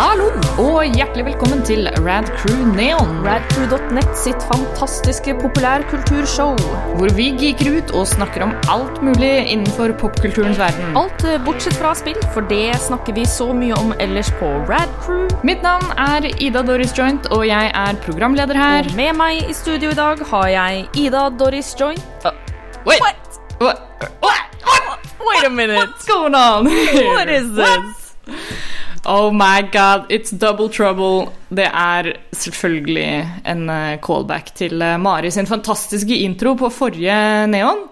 Hallo, og hjertelig velkommen til Rad Crew Neon. Radcrew.net sitt fantastiske populærkulturshow. Hvor vi geeker ut og snakker om alt mulig innenfor popkulturens verden. Alt eh, bortsett fra spill, for det snakker vi så mye om ellers på Rad Crew. Mitt navn er Ida Doris Joint, og jeg er programleder her. Og med meg i studio i dag har jeg Ida Doris Joint. Uh, Wait, what? what? What? What? Wait a minute. What's going on? What is this? Oh my god, it's double trouble. Det er selvfølgelig en eh, callback til eh, Mari sin fantastiske intro på forrige Neon.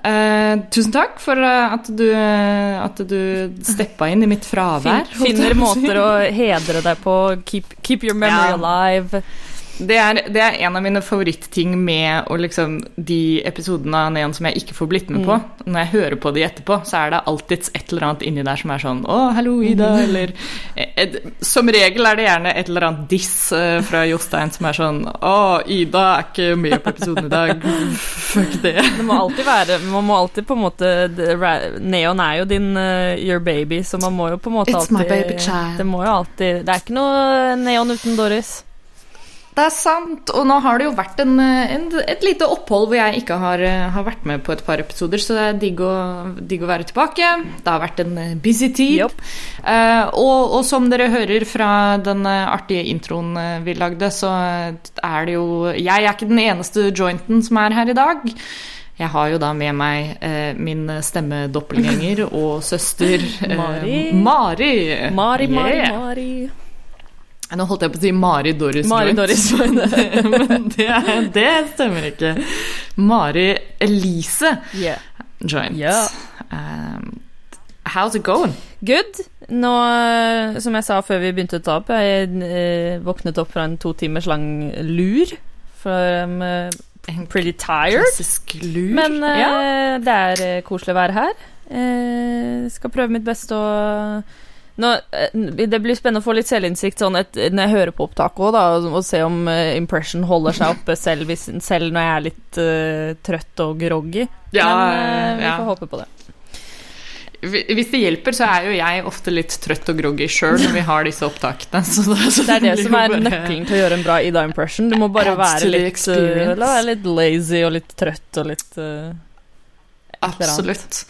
Uh, tusen takk for at du, at du steppa inn i mitt fravær. Fin, finner måter å hedre deg på. Keep, keep your memory Ja. alive. Det er, det er en av mine favorittting med liksom, de episodene av Neon som jeg ikke får blitt med på. Når jeg hører på de etterpå, så er det alltids et eller annet inni der som er sånn Å, hallo, Ida, eller et, Som regel er det gjerne et eller annet diss uh, fra Jostein som er sånn Å, Ida er ikke med på episoden i dag. Fuck det. Det må alltid være Man må alltid på en måte det- Neon er jo din uh, your baby, så man må jo på en måte It's alltid my baby child. Det må jo alltid Det er ikke noe Neon uten Doris. Det er sant, og nå har det jo vært en, en, et lite opphold hvor jeg ikke har, har vært med på et par episoder, så det er digg å, digg å være tilbake. Det har vært en eh, busy tid. Yep. Eh, og, og som dere hører fra den eh, artige introen eh, vi lagde, så er det jo Jeg er ikke den eneste jointen som er her i dag. Jeg har jo da med meg eh, min stemmedoppelgjenger og søster eh, Mari. Mari. Mari, Mari, Yeah. Mari. Nå holdt jeg på å si Mari Doris Mari. Doris Men det, det stemmer ikke. Mari Elise Yeah. Joint. Yeah. Um, how's it going? Good. Nå, som jeg sa før vi begynte å ta opp, jeg eh, våknet opp fra en to timers lang lur. For I'm eh, pretty tired. Lur. Men uh, ja. det er eh, koselig å være her. Eh, skal prøve mitt beste å nå, eh, Det blir spennende å få litt selvinnsikt sånn et, når jeg hører på opptaket òg, og, og se om uh, impression holder seg oppe selv, hvis, selv når jeg er litt uh, trøtt og groggy. Ja, Men uh, vi ja. får håpe på det. Hvis det hjelper, så er jo jeg ofte litt trøtt og groggy sjøl når vi har disse opptakene. Så det, så Det er det som er nøkkelen til å gjøre en bra Ida-impression. Du må bare være litt, være litt lazy og litt trøtt og litt. Absolutt.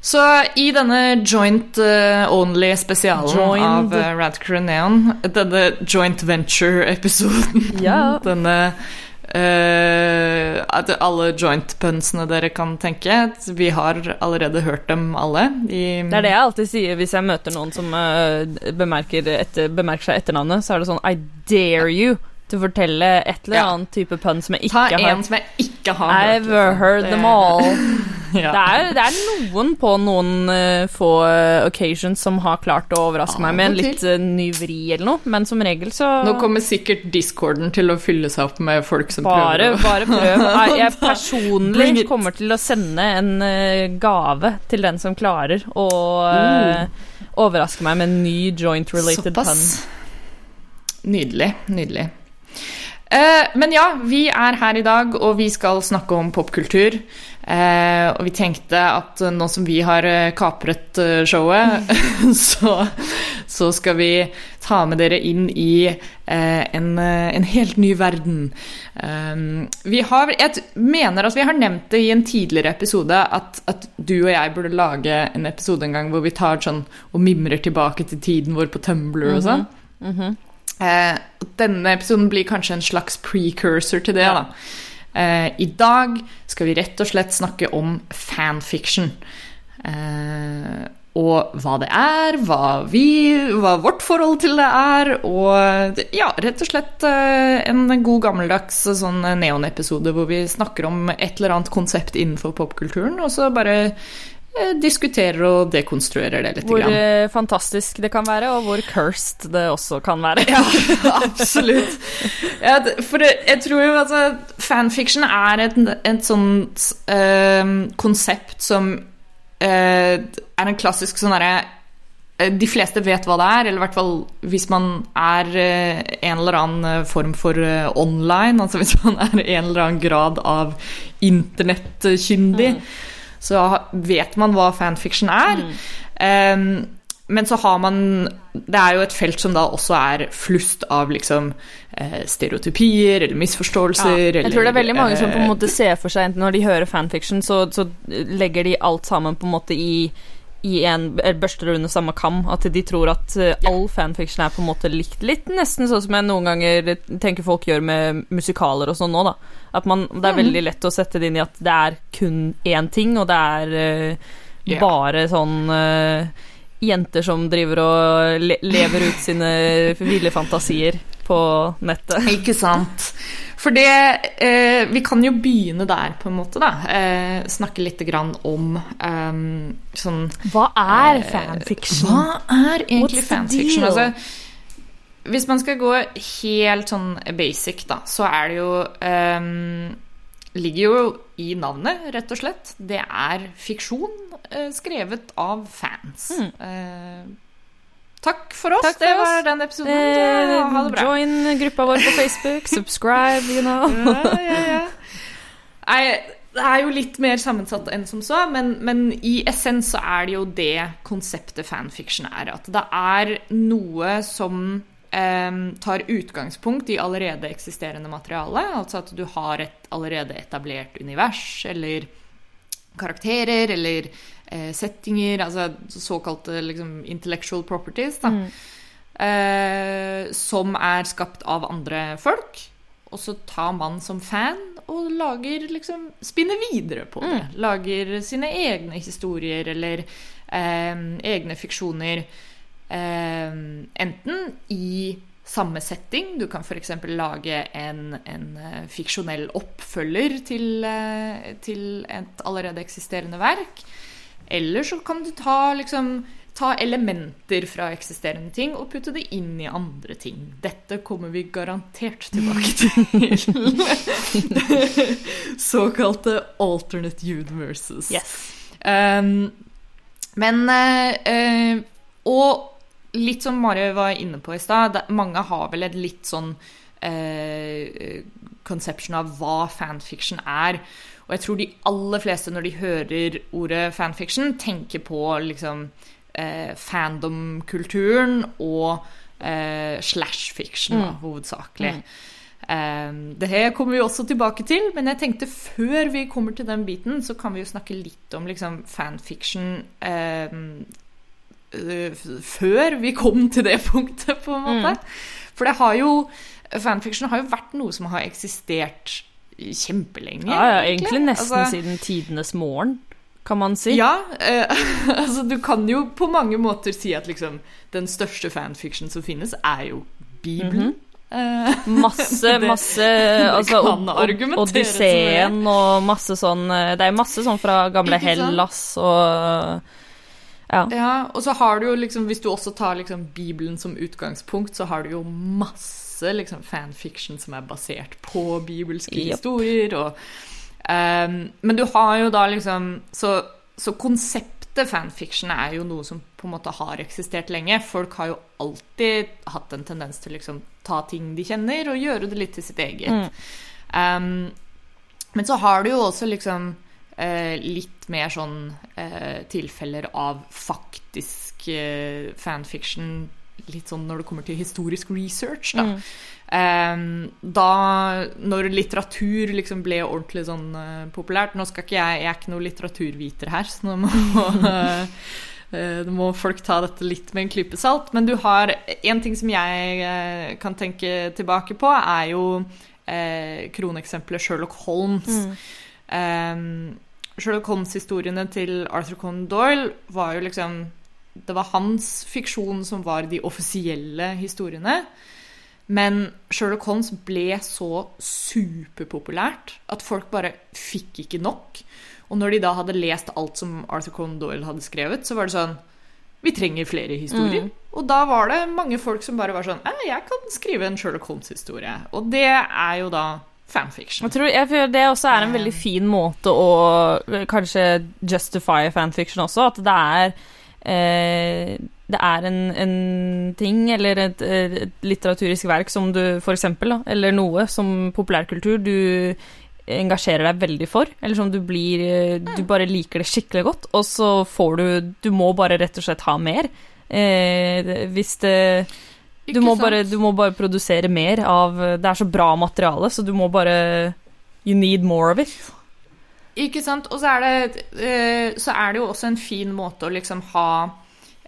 Så i denne joint eh, only-spesialen av uh, Radcrew Neon, denne joint venture-episoden, Ja. denne Uh, at alle joint-punsene dere kan tenke, vi har allerede hørt dem alle. I, Det er det jeg alltid sier hvis jeg møter noen som uh, bemerker, etter, bemerker seg etternavnet. Så er det sånn I dare you til å fortelle et eller Ja. annet type pønn som jeg Ta en som jeg ikke har I've liksom. heard them all. Ja. Det er, det er noen på noen uh, få eh, occasions som har klart å overraske meg med en litt uh, ny vri eller noe, men som regel så Nå kommer sikkert discorden til å fylle seg opp med folk som Bare, prøver bare prøv. Nei, Jeg personlig kommer til å sende en uh, gave til den som klarer å eh, overraske meg med en ny joint-related pun. Såpass. Nydelig. Nydelig. Eh, men ja, vi er her i dag, og vi skal snakke om popkultur. Eh, og vi tenkte at nå som vi har eh, kapret showet, så, så skal vi ta med dere inn i en, en helt ny verden. Vi har, jeg mener at vi har nevnt det i en tidligere episode, at, at du og jeg burde lage en episode en gang hvor vi tar sånn og mimrer tilbake til tiden vår på Tumblr og sånn. Eh, denne episoden blir kanskje en slags precursor til det. Ja. Da. Eh, I dag skal vi rett og slett snakke om fanfiction. Eh, og hva det er, hva, vi, hva vårt forhold til det er, og ja, rett og slett eh, en god gammeldags sånn neon-episode hvor vi snakker om et eller annet konsept innenfor popkulturen, og så bare diskuterer og dekonstruerer det litt. Hvor grann. eh, fantastisk det kan være, og hvor cursed det også kan være. Ja, absolutt. Ja, for jeg tror jo altså Fanfiction er et, et sånt eh, konsept som eh, er en klassisk sånn derre eh, de fleste vet hva det er, eller i hvert fall hvis man er eh, en eller annen eh, form for eh, online, altså hvis man er en eller annen grad av internettkyndig, så vet man hva fanfiction er. Um, men så har man Det er jo et felt som da også er flust av liksom eh, stereotypier eller misforståelser. Ja. Jeg tror det er veldig mange som på en eh, måte ser for seg Når de hører fanfiction, så, så legger de alt sammen på en måte i i en børster under samme kam. At de tror at uh, all fanfiction er på en måte likt. Litt nesten sånn som jeg noen ganger tenker folk gjør med musikaler og sånn nå, da. At man, det er Mm. veldig lett å sette det inn i at det er kun én ting, og det er uh, bare sånn uh, jenter som driver og le lever ut sine ville fantasier på nettet. Ikke sant. For det eh, Vi kan jo begynne der, på en måte, da. Eh, snakke litt grann om eh, sånn Hva er Eh, Hva er egentlig fanfiction? Altså, hvis man skal gå helt sånn basic, da, så er det jo ehm, Ligger jo i navnet, rett og slett. Det er fiksjon eh, skrevet av fans. Eh, takk for oss. Takk for det oss. var den episoden. Eh, ha det bra. join gruppa vår på Facebook, subscribe, you know. Ja, ja, ja. Nei, det er jo litt mer sammensatt enn som så, men, men i essens så er det jo det konseptet fanfiction er. At det er noe som tar utgangspunkt i allerede eksisterende materiale. Altså at du har et allerede etablert univers, eller karakterer, eller eh, settinger. Altså såkalte liksom, intellectual properties. da. Eh, som er skapt av andre folk. Og så tar man som fan og lager liksom Spinner videre på det. Lager sine egne historier eller eh, egne fiksjoner. Eh, enten i samme setting. Du kan f.eks. lage en, en eh, fiksjonell oppfølger til, eh, til et allerede eksisterende verk. Eller så kan du ta, liksom, ta elementer fra eksisterende ting og putte det inn i andre ting. Dette kommer vi garantert tilbake til. Såkalte alternate universes. Yes. Um, men uh, uh, Og litt som Mari var inne på i stad, mange har vel et litt sånn eh, conception av hva fanfiction er. Og jeg tror de aller fleste, når de hører ordet fanfiction, tenker på liksom eh, fandom-kulturen og eh, slashfiction, mm. hovedsakelig. hovedsakelig. Um, det her kommer vi også tilbake til, men jeg tenkte før vi kommer til den biten, så kan vi jo snakke litt om liksom, fanfiction um, før vi kom til det punktet, på en måte. For det har jo Fanfiction har jo vært noe som har eksistert kjempelenge. Ja, ja, egentlig nesten Altså, siden tidenes morgen, kan man si. Ja, eh, altså du kan jo på mange måter si at liksom den største fanfiction som finnes, er jo Bibelen. Eh, Masse, Det- masse altså, Odysseen og masse sånn eh, Det er masse sånn fra gamle Hellas og Ja. Ja, og så har du jo liksom, hvis du også tar liksom Bibelen som utgangspunkt, så har du jo masse liksom fanfiction som er basert på bibelske yep. historier, og um, Men du har jo da liksom Så, så konseptet fanfiction er jo noe som på en måte har eksistert lenge. Folk har jo alltid hatt en tendens til liksom ta ting de kjenner, og gjøre det litt til sitt eget. Ehm, men så har du jo også liksom litt mer sånn eh, tilfeller av faktisk eh, fanfiction Litt sånn når det kommer til historisk research, da. Ehm, da når litteratur liksom ble ordentlig sånn eh, populært Nå skal ikke jeg Jeg er ikke noe litteraturviter her, så nå må eh, eh, nå må folk ta dette litt med en klype salt. Men du har En ting som jeg eh, kan tenke tilbake på, er jo eh, kroneksempelet Sherlock Holmes. Um, Sherlock Holmes-historiene til Arthur Conan Doyle var jo liksom Det var hans fiksjon som var de offisielle historiene. Men Sherlock Holmes ble så superpopulært at folk bare fikk ikke nok. Og når de da hadde lest alt som Arthur Conan Doyle hadde skrevet, så var det sånn Vi trenger flere historier. Og da var det mange folk som bare var sånn «Eh, Jeg kan skrive en Sherlock Holmes-historie. Og det er jo da fanfiction. Jeg tror jeg tror det også er en veldig fin måte å eh, kanskje justify fanfiction også, at det er eh, det er en, en ting eller et, et litteraturisk verk som du for eksempel, da, eller noe som populærkultur du engasjerer deg veldig for, eller som du blir eh, Du bare liker det skikkelig godt, og så får du Du må bare rett og slett ha mer. Eh, hvis det du må, bare, du må bare produsere mer av Det er så bra materiale, så du må bare You need more of it. Ikke sant? Og så er, det, eh, så er det jo også en fin måte å liksom ha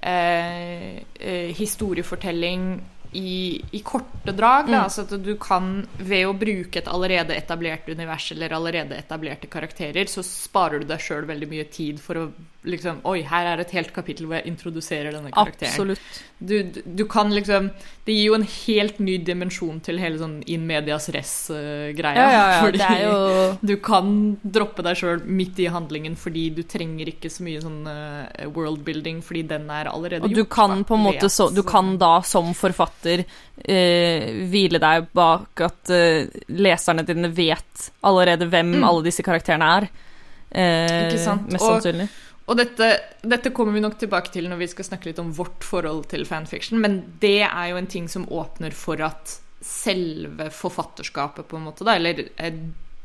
eh, eh, historiefortelling i, i korte drag. Da. Mm. Altså at du kan, ved å bruke et allerede etablert univers eller allerede etablerte karakterer, så sparer du deg sjøl veldig mye tid for å liksom Oi, her er et helt kapittel hvor jeg introduserer denne karakteren. Absolutt. Du, du- du kan liksom Det gir jo en helt ny dimensjon til hele sånn in medias res-greia. Ja, ja, ja. fordi Det jo du kan droppe deg sjøl midt i handlingen fordi du trenger ikke så mye sånn eh, worldbuilding, fordi den er allerede Og du gjort. kan da. på en måte så, Du kan da som forfatter uh, hvile deg bak at uh, leserne dine vet allerede hvem Mm. alle disse karakterene er. Eh, Ikke sant? Mest sannsynlig. Og dette, dette kommer vi nok tilbake til når vi skal snakke litt om vårt forhold til fanfiction, men det er jo en ting som åpner for at selve forfatterskapet, på en måte, da, eller eh,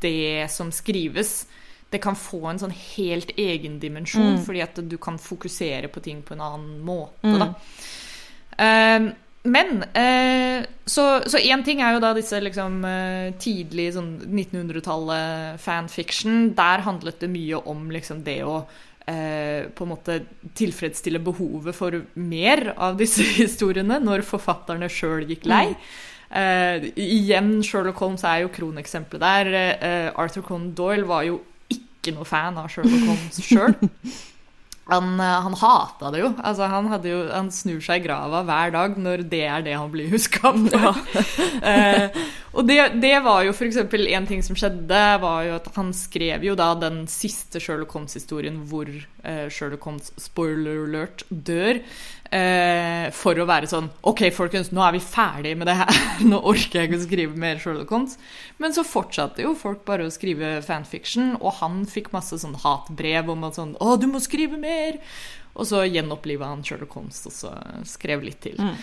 det som skrives, det kan få en sånn helt egen dimensjon, Mm. fordi at du kan fokusere på ting på en annen måte, Mm. da. Uh, men eh, Så én ting er jo da disse liksom eh, tidlig sånn 1900-tallet fanfiction. Der handlet det mye om liksom det å eh, på en måte tilfredsstille behovet for mer av disse historiene når forfatterne sjøl gikk lei. Eh, igjen, Sherlock Holmes er jo kroneksempelet der. Eh, Arthur Conan Doyle var jo ikke noe fan av Sherlock Holmes sjøl. Han, eh, han hata det jo. Altså, han, jo. han snur seg i grava hver dag når det er det han blir huska for. eh, og det, det var jo f.eks. en ting som skjedde, var jo at han skrev jo da den siste Sherlock Holmes-historien hvor eh, Sherlock Holmes, spoiler alert, dør. Eh, for å være sånn OK, folkens, nå er vi ferdig med det her. nå orker jeg ikke å skrive mer Sherlock Holmes. Men så fortsatte jo folk bare å skrive fanfiction, og han fikk masse sånn hatbrev om at sånn Å, du må skrive mer! Og så gjenoppliva han Sherlock Holmes og så skrev litt til. Um,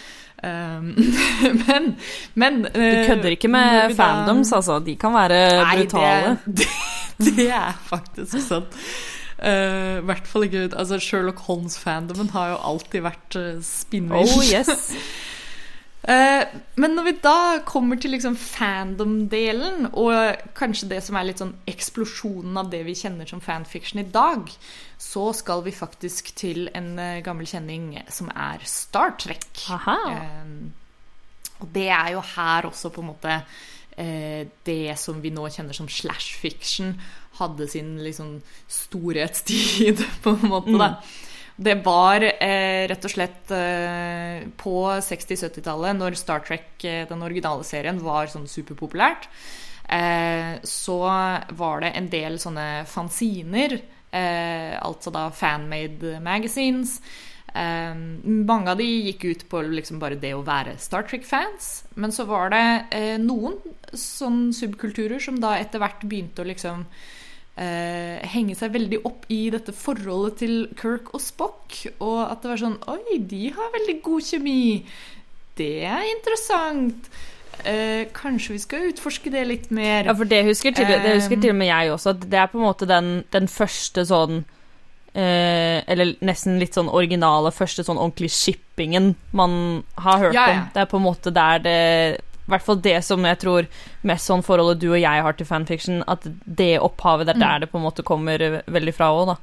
men, men Mm. Du kødder ikke med fandoms, altså. De kan være brutale. Det, det, det er faktisk sant. Uh, hvert fall ikke altså Sherlock Holmes-fandomen har jo alltid vært uh, spinnvill. Oh yes. Eh, men når vi da kommer til liksom fandom-delen, og kanskje det som er litt sånn eksplosjonen av det vi kjenner som fanfiction i dag, så skal vi faktisk til en eh, gammel kjenning som er Star Trek. Eh, og det er jo her også på en måte det som vi nå kjenner som slash fiction, hadde sin liksom storhetstid, på en måte, da. Det var eh, rett og slett eh, på 60-70-tallet, når Star Trek, eh, den originale serien, var sånn superpopulært, eh, så var det en del sånne fanziner, eh, altså da fanmade magazines. Eh, mange av de gikk ut på liksom bare det å være Star Trek-fans, men så var det noen sånne subkulturer som da etter hvert begynte å liksom eh, henge seg veldig opp i dette forholdet til Kirk og Spock. Og at det var sånn Oi, de har veldig god kjemi. Det er interessant. Eh, kanskje vi skal utforske det litt mer. Ja, for det husker til, det husker til og med jeg også, at det er på en måte den, den første sånn eh, Eller nesten litt sånn originale, første sånn ordentlig shippingen man har hørt Ja, ja. om. Det er på en måte der det I hvert fall det som jeg tror mest sånn forholdet du og jeg har til fanfiction, at det opphavet, det er der det på en måte kommer eh, veldig fra òg, da.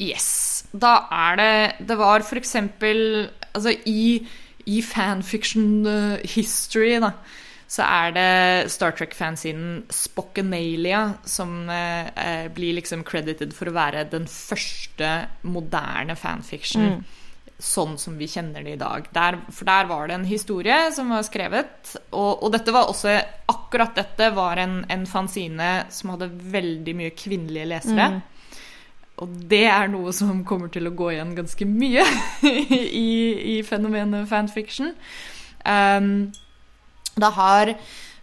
Yes. Da er det Det var for eksempel Altså i, i fanfiction eh, history, da, så er det Star Trek-fansiden Spockanalia som eh, eh, blir liksom credited for å være den første moderne fanfiction. Mm. Sånn som vi kjenner det i dag. Der, for der var det en historie som var skrevet. Og, og dette var også Akkurat dette var en, en fanzine som hadde veldig mye kvinnelige lesere. Mm. Og det er noe som kommer til å gå igjen ganske mye i, i fenomenet fanfiction. Um, det har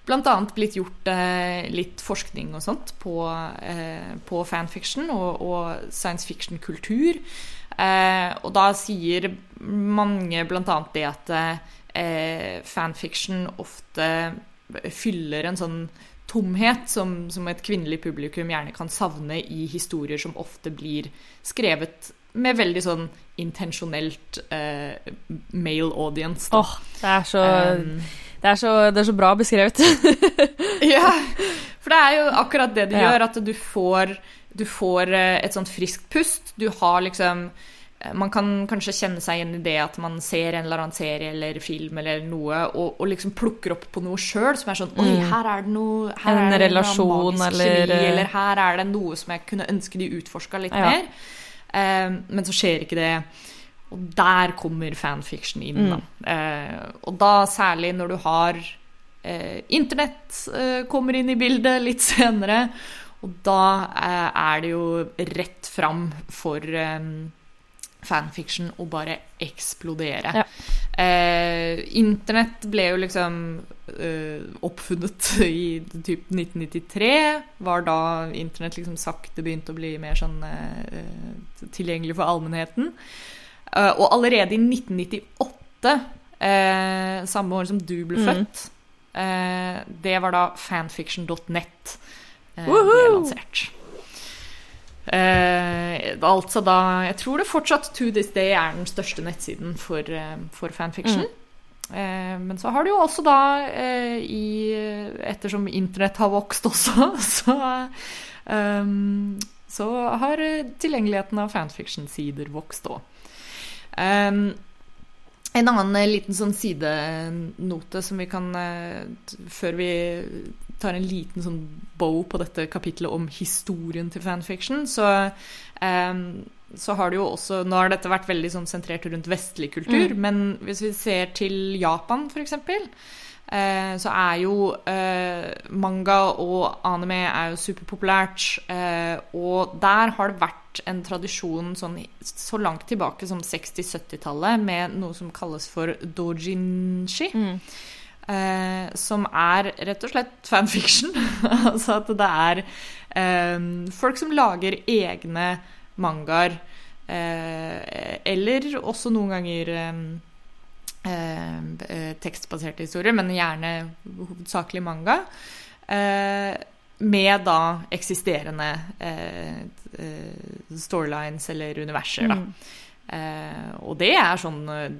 bl.a. blitt gjort eh, litt forskning og sånt på, eh, på fanfiction og, og science fiction-kultur. Eh, og da sier mange bl.a. det at eh, fanfiction ofte fyller en sånn tomhet som, som et kvinnelig publikum gjerne kan savne i historier som ofte blir skrevet med veldig sånn intensjonelt eh, male audience. Åh, Åh, det så Um, det, det er så bra beskrevet. ja, for det er jo akkurat det det gjør, at du får, du får eh, et sånt friskt pust. Du har liksom eh, Man kan kanskje kjenne seg igjen i det at man ser en eller annen serie eller film eller noe, og, og liksom plukker opp på noe sjøl som er sånn Oi, Mm. her er det noe her En er det noe relasjon, eller- kjemi, eller her er det noe som jeg kunne ønske de utforska litt Ja. mer. Eh, men så skjer ikke det. Og der kommer fanfiction inn, da. Eh, og da særlig når du har eh, Internett eh, kommer inn i bildet litt senere. Og da eh, er det jo rett fram for eh, fanfiction å bare eksplodere. Ja. Eh, Internett ble jo liksom eh, oppfunnet i typ 1993. Var da Internett liksom sakte begynte å bli mer sånn eh, tilgjengelig for allmennheten. Eh, og allerede i 1998, eh, samme år som du ble Mm. født, eh, det var da fanfiction.net eh, ble lansert. Uh, altså da Jeg tror det fortsatt to this day er den største nettsiden for, uh, for fanfiction. Eh, men så har du jo også da, eh, i, ettersom internett har vokst også, så, um, så har eh, tilgjengeligheten av fanfiction-sider vokst òg. Um, en annen eh, liten sånn sidenote som vi kan eh, Før vi tar en liten sånn bow på dette kapitlet om historien til fanfiction, så, um, så har det jo også Nå har dette vært veldig sånn sentrert rundt vestlig kultur, Mm. men hvis vi ser til Japan, for eksempel, eh, så er jo eh, manga og anime er jo superpopulært, eh, og der har det vært en tradisjon sånn så langt tilbake som 60-70-tallet med noe som kalles for dojinshi. Mm. Eh, som er rett og slett fanfiction. altså at det er eh, folk som lager egne mangaer. Eh, eller også noen ganger eh, eh, tekstbaserte historier, men gjerne hovedsakelig manga. Eh, med da eksisterende storylines eller universer, da. Mm. Eh, og det er sånn eh,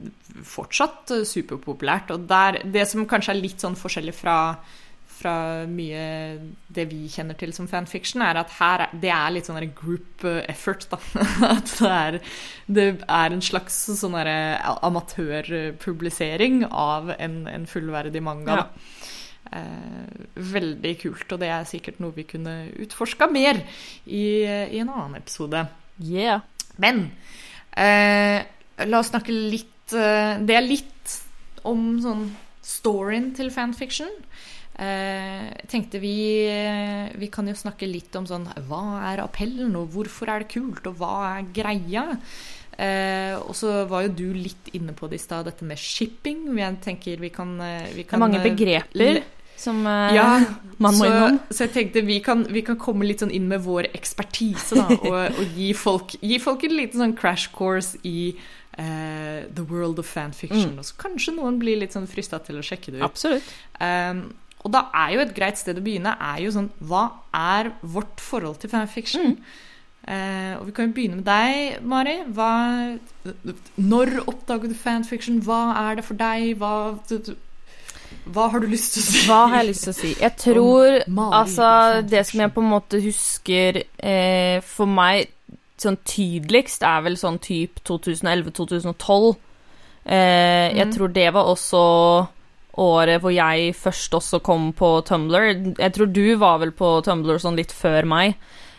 fortsatt eh, superpopulært. Og der, det som kanskje er litt sånn forskjellig fra, fra mye det vi kjenner til som fanfiction, er at her er- det er litt sånn group eh, effort, da. At det er, det er en slags sånn amatørpublisering av en, en fullverdig manga. Ja. Da. Eh, veldig kult, og det er sikkert noe vi kunne utforska mer i, i en annen episode. Yeah. Men eh, la oss snakke litt eh, Det er litt om sånn storyen til fanfiction. Eh, jeg tenkte vi, eh, vi kan jo snakke litt om sånn Hva er appellen, og hvorfor er det kult, og hva er greia? Eh, og så var jo du litt inne på det i stad, dette med shipping. Jeg tenker vi kan, vi kan Det er mange eh, begreper som eh, ja, man må så, innom. så jeg tenkte vi kan, vi kan komme litt sånn inn med vår ekspertise, da, og, og gi, folk, gi folk en liten sånn crash course i Uh, the world of fanfiction. Mm. Og så kanskje noen blir litt sånn frista til å sjekke det ut. Absolutt. Um, og da er jo et greit sted å begynne er jo sånn Hva er vårt forhold til fanfiction? Eh, og vi kan jo begynne med deg, Mari. Hva, når oppdaget du fanfiction? Hva er det for deg? Hva, hva har du lyst til å si? Hva har jeg lyst til å si? Jeg tror Altså, det som jeg på en måte husker eh, for meg sånn tydeligst, er vel sånn type 2011-2012. Eh, Jeg Mhm. tror det var også året hvor jeg først også kom på Tumblr. Jeg tror du var vel på Tumblr sånn litt før meg.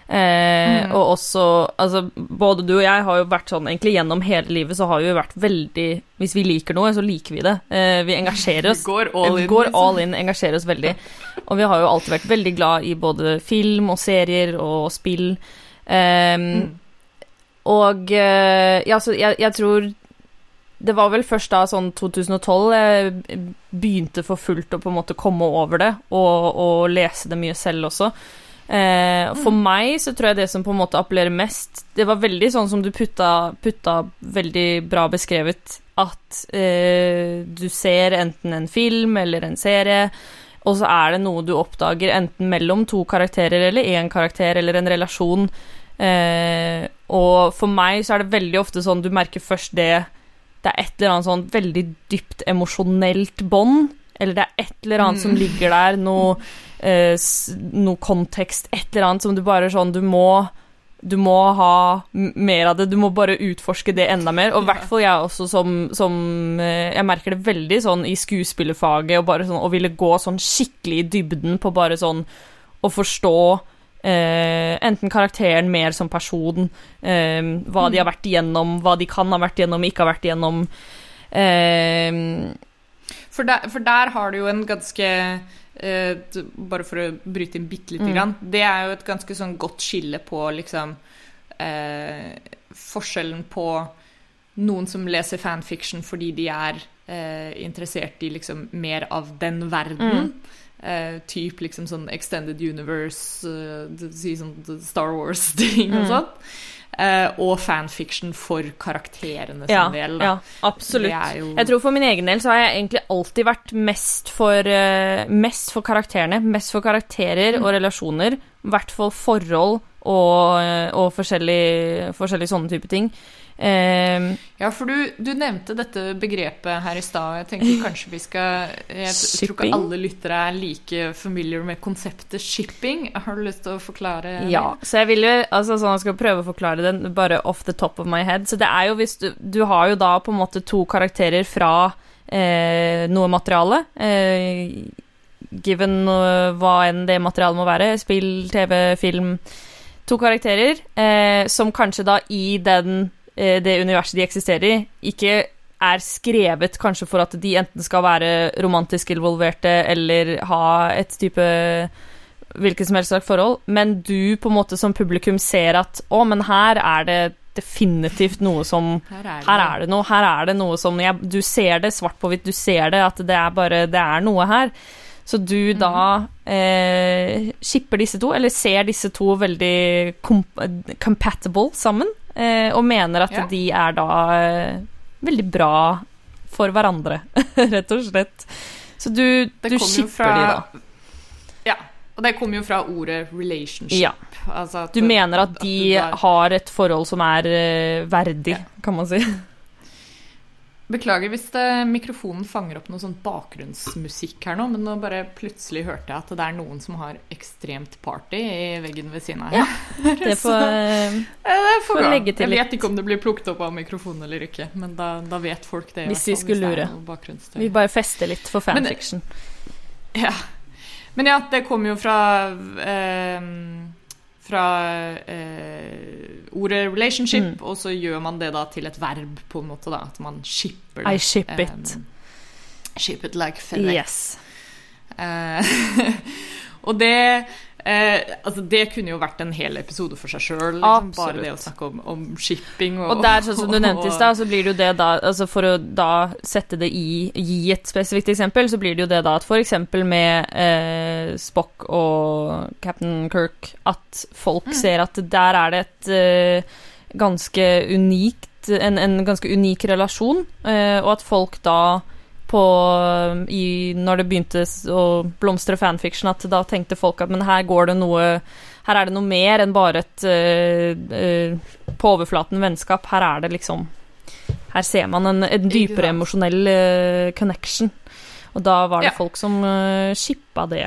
Eh, Mhm. Og også Altså, både du og jeg har jo vært sånn Egentlig gjennom hele livet så har vi jo vært veldig Hvis vi liker noe, så liker vi det. Eh, vi engasjerer oss. Vi går all in. går liksom. all in, engasjerer oss veldig. Og vi har jo alltid vært veldig glad i både film og serier og spill. Ehm, Mm. Og eh, ja, så jeg, jeg tror Det var vel først da, sånn 2012, jeg begynte for fullt å på en måte komme over det, og, og lese det mye selv også. Eh, for meg så tror jeg det som på en måte appellerer mest Det var veldig sånn som du putta, putta veldig bra beskrevet, at eh, du ser enten en film eller en serie, og så er det noe du oppdager enten mellom to karakterer eller én karakter eller en relasjon. Eh, og for meg så er det veldig ofte sånn du merker først det Det er et eller annet sånn veldig dypt emosjonelt bånd, eller det er et eller annet som ligger der, noe, eh, noe kontekst, et eller annet som du bare sånn Du må du må ha mer av det, du må bare utforske det enda mer. Og i hvert fall jeg også som, som eh, Jeg merker det veldig sånn i skuespillerfaget, og bare sånn å ville gå sånn skikkelig i dybden på bare sånn å forstå Uh, enten karakteren mer som person, uh, hva de har vært igjennom, hva de kan ha vært igjennom, ikke har vært igjennom. Eh, For der, for der har du jo en ganske eh, Bare for å bryte inn bitte lite Mm. grann. Det er jo et ganske sånn godt skille på liksom eh, Forskjellen på noen som leser fanfiction fordi de er eh, interessert i liksom mer av den verden. Eh, typ liksom sånn Extended Universe, uh, Star Wars-ting og Mm. sånn. Eh, og fanfiction for karakterene sin ja, del. Da. ja, absolutt. Jo Jeg tror for min egen del så har jeg egentlig alltid vært mest for, eh, mest for karakterene. Mest for karakterer og relasjoner. I hvert fall forhold og, eh, og forskjellige, forskjellige sånne type ting. Eh, Ja, for du, du nevnte dette begrepet her i stad. Jeg tenker kanskje vi skal Jeg tror ikke alle lyttere er like familiar med konseptet shipping. Har du lyst til å forklare? ja, så jeg vil jo altså sånn Jeg skal prøve å forklare den bare off the top of my head. Så det er jo hvis du Du har jo da på en måte to karakterer fra eh, noe materiale. Eh, given uh, hva enn det materialet må være. Spill, TV, film. To karakterer eh, som kanskje da i den, det universet de eksisterer i, ikke er skrevet kanskje for at de enten skal være romantisk involverte eller ha et type hvilket som helst slags forhold, men du på en måte som publikum ser at å, men her er det definitivt noe som Her er det, her er det noe, her er det noe som jeg, Du ser det svart på hvitt, du ser det, at det er bare Det er noe her. Så du da eh, skipper disse to, eller ser disse to veldig comp compatible sammen, eh, og mener at Ja. de er da eh, veldig bra for hverandre, rett og slett. Så du, du kommer fra, de, da. Ja. Og det kommer jo fra ordet relationship. Ja. Altså at, Du mener at de at har et forhold som er eh, verdig, Ja. kan man si. Beklager hvis det, mikrofonen fanger opp noe sånn bakgrunnsmusikk her nå, men nå bare plutselig hørte jeg at det er noen som har ekstremt party i veggen ved siden av her. Det får eh, Eh, det får legge til litt. Jeg vet ikke om det blir plukket opp av mikrofonen eller ikke, men da, da vet folk det. Hvis vi skulle lure. Vi bare fester litt for Men- fanfiction. Ja. Men ja, det kommer jo fra eh, Fra eh, ordet relationship, Mm. og så gjør man det da til et verb, på en måte, da. At man shipper det. I ship it. Um, ship it like FedEx. Yes. Uh, og det eh, Altså, det kunne jo vært en hel episode for seg sjøl. Liksom. Bare det å snakke om, om shipping og Og der, sånn som du nevnte i stad, så blir det jo det da Altså for å da sette det i Gi et spesifikt eksempel, så blir det jo det da at eksempel med eh, Spock og Captain Kirk, at folk ser at der er det et eh, ganske unikt en, en ganske unik relasjon, eh, og at folk da på i, Når det begynte å blomstre fanfiction, at da tenkte folk at men her går det noe Her er det noe mer enn bare et uh, uh, på overflaten vennskap. Her er det liksom Her ser man en, en dypere emosjonell uh, connection. Og da var det Ja. folk som uh, shippa det.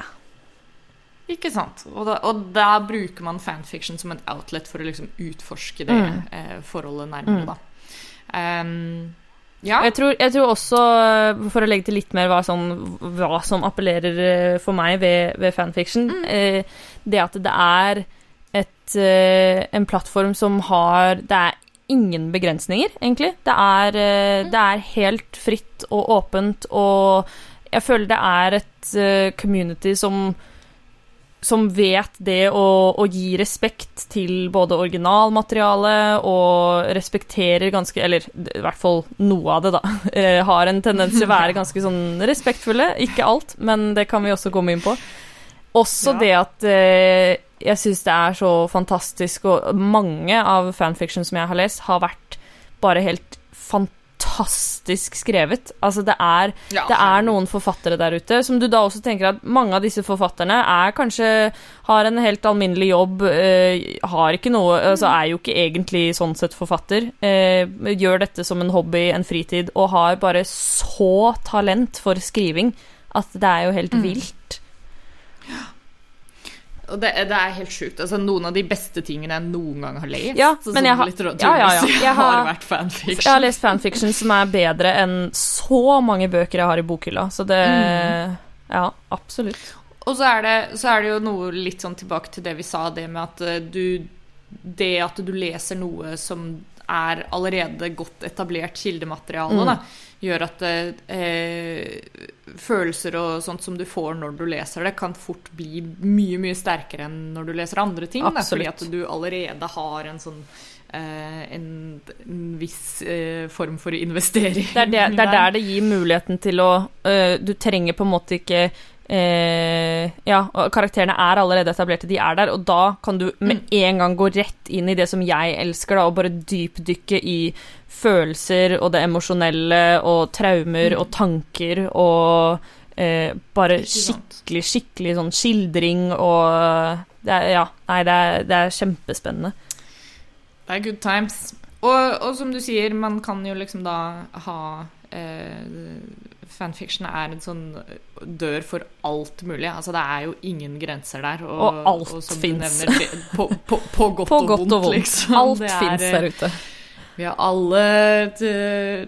Ikke sant. Og da, og da bruker man fanfiction som et outlet for å liksom utforske det Mm. forholdet nærmere, Mm. da. Ehm, ja. Jeg tror, jeg tror også, eh, for å legge til litt mer hva, sånn, hva som appellerer eh, for meg ved, ved fanfiction, Mm. eh, det at det er et, eh, en plattform som har Det er ingen begrensninger, egentlig. Det er, eh, det er helt fritt og åpent, og jeg føler det er et eh, community som som vet det å, å gi respekt til både originalmateriale og respekterer ganske Eller i hvert fall noe av det, da. eh, Har en tendens til å være ganske sånn respektfulle. Ikke alt, men det kan vi også komme inn på. Også Ja. det at eh, jeg syns det er så fantastisk, og mange av fanfiction som jeg har lest, har vært bare helt fantastisk fantastisk skrevet. Altså, det er, Ja, det er noen forfattere der ute som du da også tenker at mange av disse forfatterne er kanskje Har en helt alminnelig jobb, øh, har ikke noe Altså er jo ikke egentlig sånn sett forfatter. Øh, gjør dette som en hobby, en fritid, og har bare så talent for skriving at det er jo helt vilt. Og det, det er helt sjukt. Altså, noen av de beste tingene jeg noen gang har lest, Ja, sånn men jeg har- ja, ja, ja. Jeg har, har- vært fanfiction. Jeg har lest fanfiction som er bedre enn så mange bøker jeg har i bokhylla, så det Ja, absolutt. Og så er, det, så er det jo noe litt sånn tilbake til det vi sa, det med at eh, du Det at du leser noe som er allerede godt etablert kildemateriale, Mm. da, gjør at eh, følelser og sånt som du får når du leser det, kan fort bli mye, mye sterkere enn når du leser andre ting. Da, fordi at du allerede har en sånn eh, en, en viss eh, form for investering. Det er, det, det er der det gir muligheten til å øh, Du trenger på en måte ikke øh, Ja, og karakterene er allerede etablerte, de er der, og da kan du med en gang gå rett inn i det som jeg elsker, da, og bare dypdykke i følelser og det emosjonelle og traumer og tanker og Eh, bare skikkelig, skikkelig sånn skildring og det er, Ja, nei, det er, det er kjempespennende. Det er good times. Og, og som du sier, man kan jo liksom da ha eh, Fanfiction er en sånn dør for alt mulig. Altså det er jo ingen grenser der. Og alt som du finnes. På, på, på godt, På og, godt vondt, og vondt. liksom. Alt fins eh, der ute. Vi har alle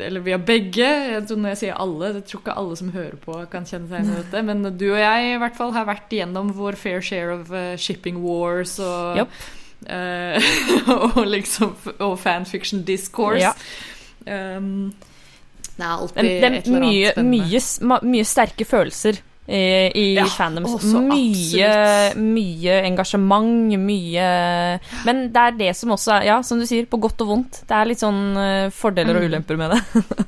Eller vi har begge. Når jeg sier alle, jeg tror ikke alle som hører på, kan kjenne seg igjen i dette. Men du og jeg i hvert fall har vært igjennom vår fair share of eh, shipping wars og yep. uh, og liksom Og fanfiction discourse. Ja. Um, det er alltid Det, det et er eller mye, annet spennende. mye, mye sterke følelser i, i Ja, fandoms. også Mye, mye engasjement, mye Men det er det som også er Ja, som du sier, på godt og vondt. Det er litt sånn eh, fordeler og Mm. ulemper med det.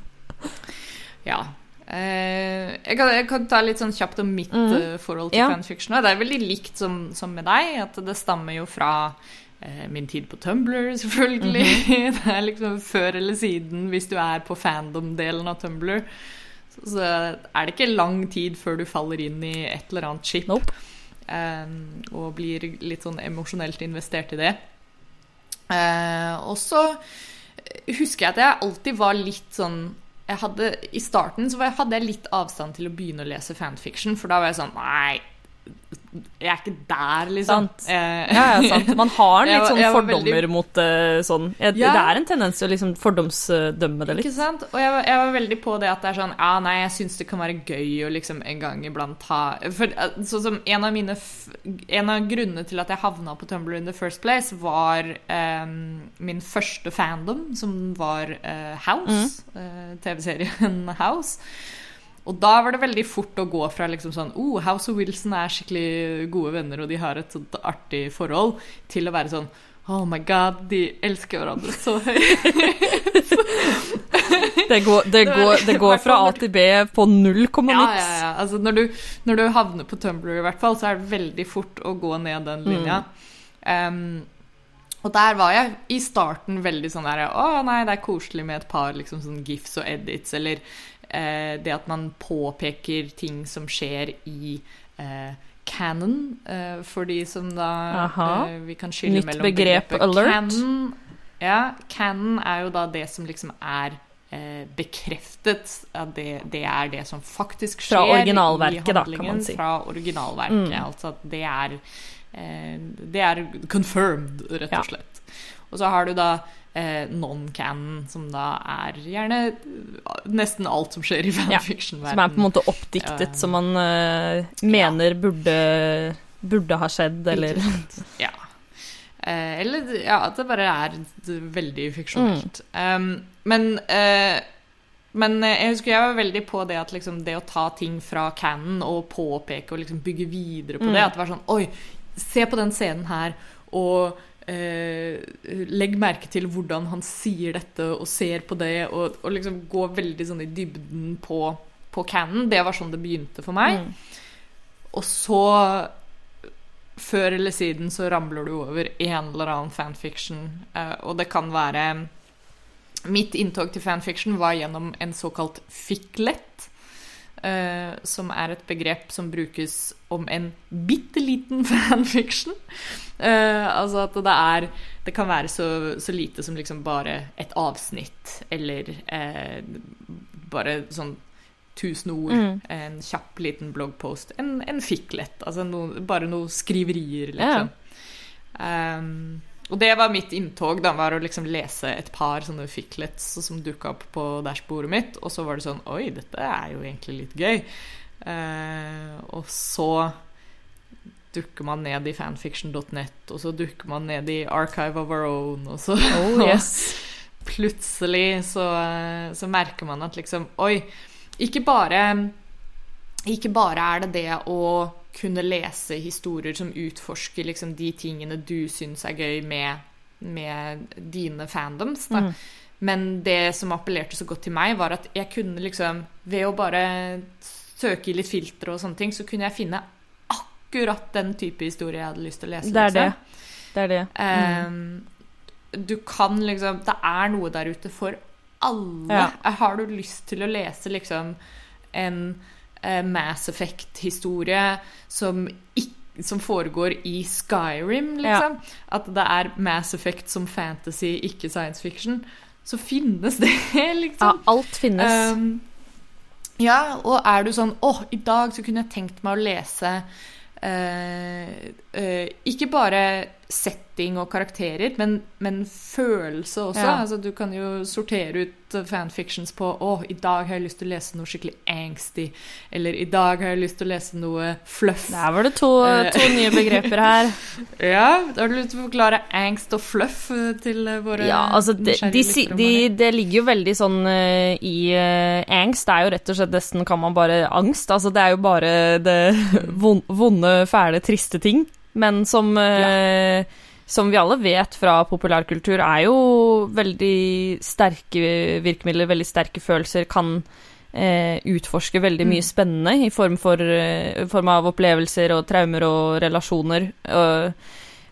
Ja. Eh, jeg, kan, jeg kan ta litt sånn kjapt om mitt Mhm. eh, forhold til Ja. fanfiction. Det er veldig likt som, som med deg, at det stammer jo fra eh, min tid på Tumblr, selvfølgelig. Mhm. Det er liksom før eller siden, hvis du er på fandom-delen av Tumblr. Så, så er det ikke lang tid før du faller inn i et eller annet skip. Nope. eh, og blir litt sånn emosjonelt investert i det. Eh, og så husker jeg at jeg alltid var litt sånn jeg hadde, I starten så hadde jeg litt avstand til å begynne å lese fanfiction, for da var jeg sånn Nei, jeg er ikke der, liksom. Eh, Ja, ja, sant. Man har litt sånn fordommer veldig- mot eh, sånn Jeg, Ja. Det er en tendens til å liksom fordomsdømme det Ikke sant? Og jeg, var- jeg var veldig på det at det er sånn Ja, nei, jeg syns det kan være gøy å liksom en gang iblant ha For eh, sånn som en av mine En av grunnene til at jeg havna på Tumblr in the first place, var eh, min første fandom, som var eh, House. eh, TV-serien House. Og da var det veldig fort å gå fra liksom sånn oh, House og Wilson er skikkelig gode venner, og de har et sånt artig forhold, til å være sånn Oh my god, de elsker hverandre så høyt. Det går, det går, det går fra A til B på null komma Ja, niks. ja, ja. Altså, når, du, når du havner på Tumblr, i hvert fall, så er det veldig fort å gå ned den linja. Um, og der var jeg i starten veldig sånn der Å nei, det er koselig med et par liksom sånn gifs og edits, eller eh, det at man påpeker ting som skjer i eh, canon, eh, for de som da eh, Vi kan skille Nytt mellom begrep, begrepet alert. Canon, ja, canon er jo da det som liksom er eh, bekreftet. At det, det er det som faktisk skjer Fra originalverket, i handlingen. kan man si. Fra originalverket. Mm. Altså at det er eh, Det er confirmed, rett og slett. Og så har du da eh, non-canon, som da er gjerne nesten alt som skjer i fanfiction-verdenen. Som er på en måte oppdiktet, Ja. som man eh, mener burde, burde ha skjedd, eller Ja. Eh, eller ja, at det bare er veldig fiksjonelt. Mm. Um, men eh, men eh, jeg husker jeg var veldig på det at liksom, det å ta ting fra canon og påpeke og liksom bygge videre på Mm. det. At det var sånn Oi, se på den scenen her, og eh, legg merke til hvordan han sier dette og ser på det, og, og liksom gå veldig sånn i dybden på, på canon. Det var sånn det begynte for meg. Mm. Og så Før eller siden så ramler du over en eller annen fanfiction, eh, og det kan være mitt inntog til fanfiction var gjennom en såkalt fiklet. Eh, som er et begrep som brukes om en bitte liten fanfiction. Uh, altså at det er Det kan være så, så lite som liksom bare et avsnitt, eller uh, bare sånn tusen ord, Mm. en kjapp liten bloggpost, en, en fiklet. Altså no, bare noe skriverier, Ja. liksom. Um, og det var mitt inntog, da, var å liksom lese et par sånne ficklets som dukka opp på dashbordet mitt, og så var det sånn Oi, dette er jo egentlig litt gøy. Eh, og så dukker man ned i fanfiction.net, og så dukker man ned i Archive of Our Own, og så Oh, yes. plutselig så, så merker man at liksom Oi, ikke bare Ikke bare er det det å kunne lese historier som utforsker liksom de tingene du syns er gøy med, med dine fandoms, da. Mm. Men det som appellerte så godt til meg, var at jeg kunne liksom Ved å bare søke i litt filtre og sånne ting, så kunne jeg finne akkurat den type historie jeg hadde lyst til å lese. Det er det. liksom. Det er det. Mm. Um, du kan liksom Det er noe der ute for alle. Ja. Har du lyst til å lese liksom en Mass Effect-historie som, som foregår i Skyrim, liksom? At det er Mass Effect som fantasy, ikke science fiction. Så finnes det, Ja, liksom. alt finnes. Um, ja, og er du sånn Å, i dag så kunne jeg tenkt meg å lese uh, uh, Ikke bare setting og karakterer, men, men følelse også. Ja. Altså, du kan jo sortere ut fanfictions på Å, i dag har jeg lyst til å lese noe skikkelig angsty. Eller i dag har jeg lyst til å lese noe fluff. Der var det to, Eh. to nye begreper her. Ja, da har du lyst til å forklare angst og fluff eh, til eh, våre Ja, altså de, de, de, Det ligger jo veldig sånn uh, i uh, angst. Det er jo rett og slett nesten kan man bare angst. Altså det er jo bare det vonde, fæle, triste ting. Men som, ja. som vi alle vet fra populærkultur, er jo veldig sterke virkemidler, veldig sterke følelser, kan eh, utforske veldig mye Mm. spennende i form, for, eh, i form av opplevelser og traumer og relasjoner. Og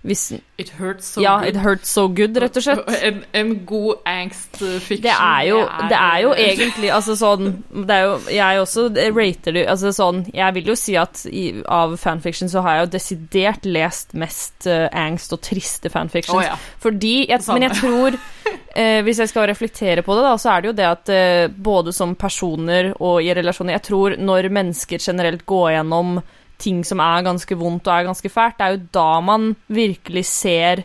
hvis, It hurts so ja, good. it hurts so good, rett og slett. En, en god angst-fiction. Det er jo, det er jo egentlig Altså sånn Det er jo Jeg også rater det Altså sånn Jeg vil jo si at i, av fanfiction så har jeg jo desidert lest mest uh, angst og triste fanfictions. Oh, ja. Fordi jeg, Men jeg tror eh, Hvis jeg skal reflektere på det, da, så er det jo det at eh, både som personer og i relasjoner Jeg tror når mennesker generelt går gjennom ting som er ganske vondt og er ganske fælt, det er jo da man virkelig ser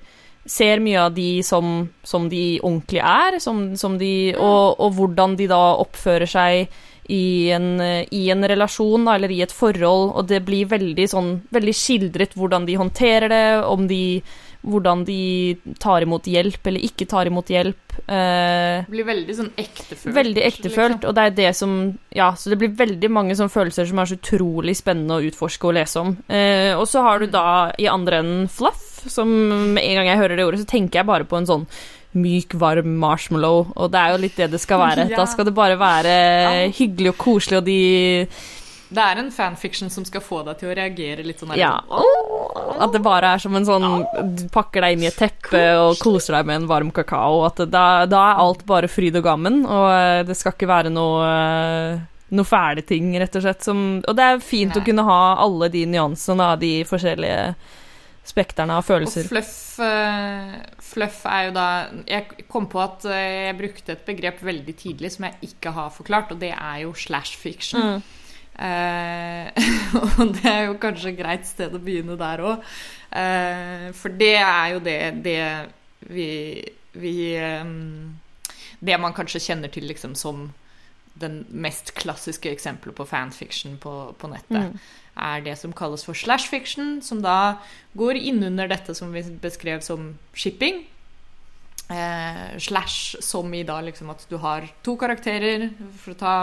ser mye av de som, som de ordentlig er, som, som de, og, og hvordan de da oppfører seg i en, i en relasjon da, eller i et forhold, og det blir veldig sånn veldig skildret hvordan de håndterer det, om de hvordan de tar imot hjelp eller ikke tar imot hjelp. Eh, Det blir veldig sånn ektefølt. veldig ektefølt, og det er det som Ja, så det blir veldig mange sånne følelser som er så utrolig spennende å utforske og lese om. Eh, og så har du da i andre enden fluff, som med en gang jeg hører det ordet, så tenker jeg bare på en sånn myk, varm marshmallow, og det er jo litt det det skal være. Ja. Da skal det bare være hyggelig og koselig, og de Det er en fanfiction som skal få deg til å reagere litt sånn Ja. At det bare er som en sånn Du pakker deg inn i et teppe og koser deg med en varm kakao. At da, da er alt bare fryd og gammen, og eh, det skal ikke være noe eh, noe fæle ting, rett og slett. Som, og det er fint Nei. å kunne ha alle de nyansene av de forskjellige spekterne av Og følelser. fluff, uh, fluff er jo da Jeg kom på at jeg brukte et begrep veldig tidlig som jeg ikke har forklart, og det er jo slash fiction. Mm. Eh, og det er jo kanskje et greit sted å begynne der òg. for det er jo det, det vi, vi eh, Det man kanskje kjenner til liksom som den mest klassiske eksempelet på fanfiction på, på nettet, Mm. er det som kalles for slash fiction, som da går innunder dette som vi beskrev som shipping. Eh, slash som i da liksom at du har to karakterer. For å ta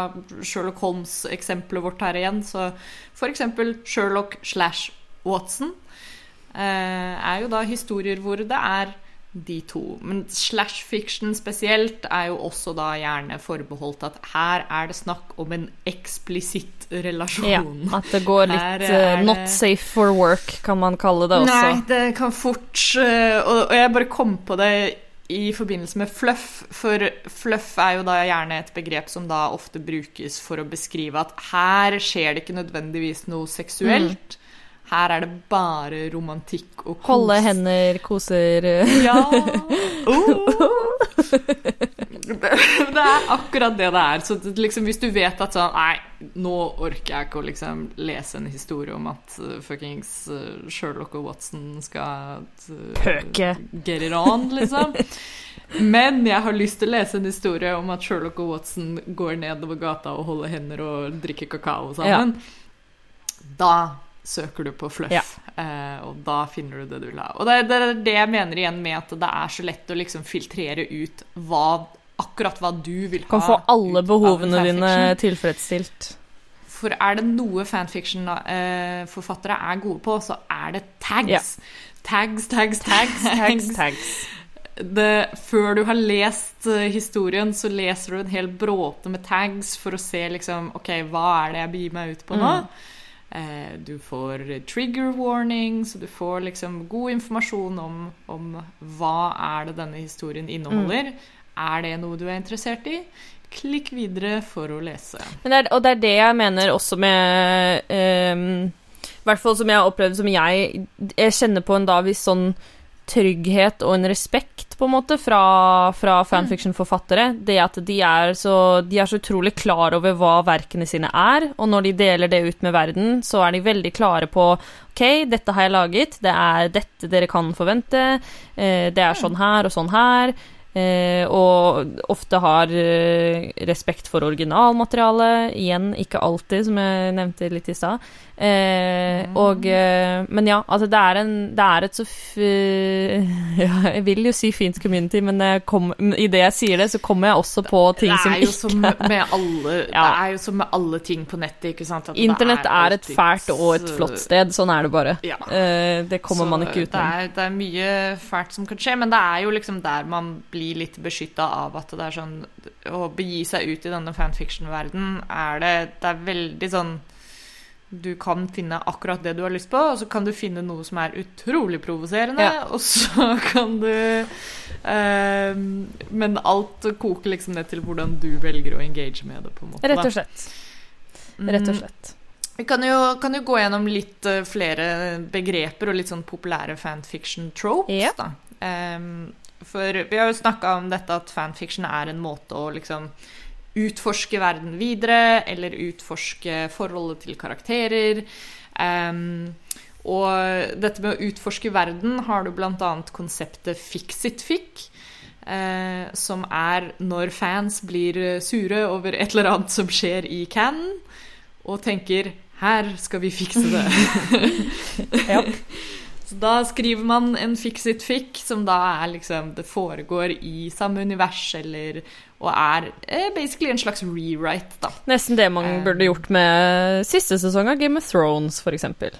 Sherlock Holmes-eksempelet vårt her igjen, så eksempel Sherlock slash Watson eh, er jo da historier hvor det er de to. Men slash fiction spesielt er jo også da gjerne forbeholdt at her er det snakk om en eksplisitt relasjon. Ja, at det går litt er not safe for work, kan man kalle det også. Nei, det kan fort uh, Og, og jeg bare kom på det i forbindelse med fluff, for fluff er jo da gjerne et begrep som da ofte brukes for å beskrive at her skjer det ikke nødvendigvis noe seksuelt. Her er det bare romantikk og kos. Holde hender, koser Ja. Oh. Det, det er akkurat det det er. Så liksom, hvis du vet at sånn Nei, nå orker jeg ikke å liksom lese en historie om at uh, fuckings uh, Sherlock og Watson skal uh, Pøke. Get it on, liksom. Men jeg har lyst til å lese en historie om at Sherlock og Watson går nedover gata og holder hender og drikker kakao sammen. Da søker du på fluff, Ja. eh, og da finner du det du vil ha. Og det, det er det jeg mener igjen med at det er så lett å liksom filtrere ut hva, akkurat hva du vil ha. Kan få alle behovene dine tilfredsstilt. For er det noe fanfiction-forfattere er gode på, så er det tags. Ja. Tags, tags, tags, tags. tags. Det, før du har lest eh, historien, så leser du en hel bråte med tags for å se liksom OK, hva er det jeg begir meg ut på nå? Eh, du får trigger warnings, du får liksom god informasjon om, om hva er det denne historien inneholder. Er det noe du er interessert i? Klikk videre for å lese. Men det er, og det er det jeg mener også med ehm, I hvert fall som jeg har opplevd som jeg Jeg kjenner på en da hvis sånn trygghet og en respekt, på en måte, fra, fra fanfiction-forfattere. Det at de er, så, de er så utrolig klar over hva verkene sine er, og når de deler det ut med verden, så er de veldig klare på OK, dette har jeg laget, det er dette dere kan forvente, eh, det er sånn her og sånn her. Eh, og ofte har eh, respekt for originalmaterialet. Igjen, ikke alltid, som jeg nevnte litt i stad. Eh, og eh, Men ja, altså det er, en, det er et så f Ja, jeg vil jo si fint community, men kom, i det jeg sier det, så kommer jeg også på ting det som er ikke som med alle, Ja. Det er jo som med alle ting på nettet, ikke sant? At Internett er et fælt og et flott sted. Sånn er det bare. Ja. Eh, det kommer Så man ikke Det utenom. er, det er mye fælt som kan skje, men det er jo liksom der man blir litt beskytta av at det er sånn Å begi seg ut i denne fanfiction-verden, er det Det er veldig sånn du kan finne akkurat det du har lyst på, og så kan du finne noe som er utrolig provoserende, Ja. og så kan du eh, Men alt koker liksom ned til hvordan du velger å engage med det, på en måte. Rett og slett. Rett og Mm. slett. Vi kan jo, kan jo gå gjennom litt eh, flere begreper og litt sånn populære fanfiction tropes, Ja. da. Em, for vi har jo snakka om dette at fanfiction er en måte å liksom utforske verden videre, eller utforske forholdet til karakterer. Um, og dette med å utforske verden har du annet konseptet fix-it-fic. Eh, som er når fans blir sure over et eller annet som skjer i canon, og tenker 'her skal vi fikse det'. Ja. Så da skriver man en fix it fic, som da er liksom Det foregår i samme univers, eller Og er eh, basically en slags rewrite, da. Nesten det man Eh. burde gjort med siste sesong av Game of Thrones, for eksempel.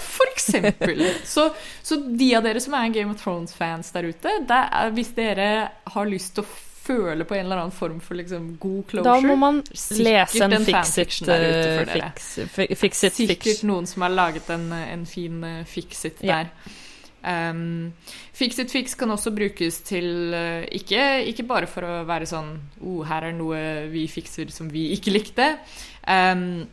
For eksempel. Så, så de av dere som er Game of Thrones-fans der ute, det er, hvis dere har lyst til å føle på en eller annen form for liksom god closure Da må man lese en en fix-it fanfiction der ute fix, fix it Sikkert noen som har laget en, en fin uh, fix-it Ja. der. Um, fix-it fix kan også brukes til uh, ikke, ikke bare for å være sånn oh, her er noe vi fikser som vi ikke likte. Um,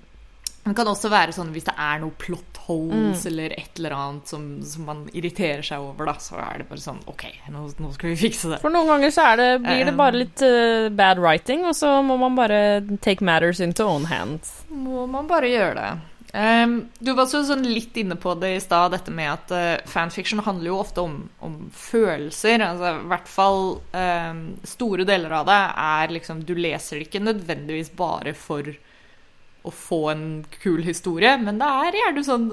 det kan også være sånn hvis det er noe plot holes Mm. eller et eller annet som, som man irriterer seg over, da, så er det bare sånn OK, nå, nå skal vi fikse det. For noen ganger så det, blir det bare Um. litt uh, bad writing, og så må man bare take matters into own hands. må man bare gjøre det. Ehm, du var også sånn litt inne på det i stad, dette med at uh, fanfiction handler jo ofte om, om følelser. Altså, I hvert fall um, store deler av det er liksom Du leser det ikke nødvendigvis bare for å få en kul historie, men det er gjerne sånn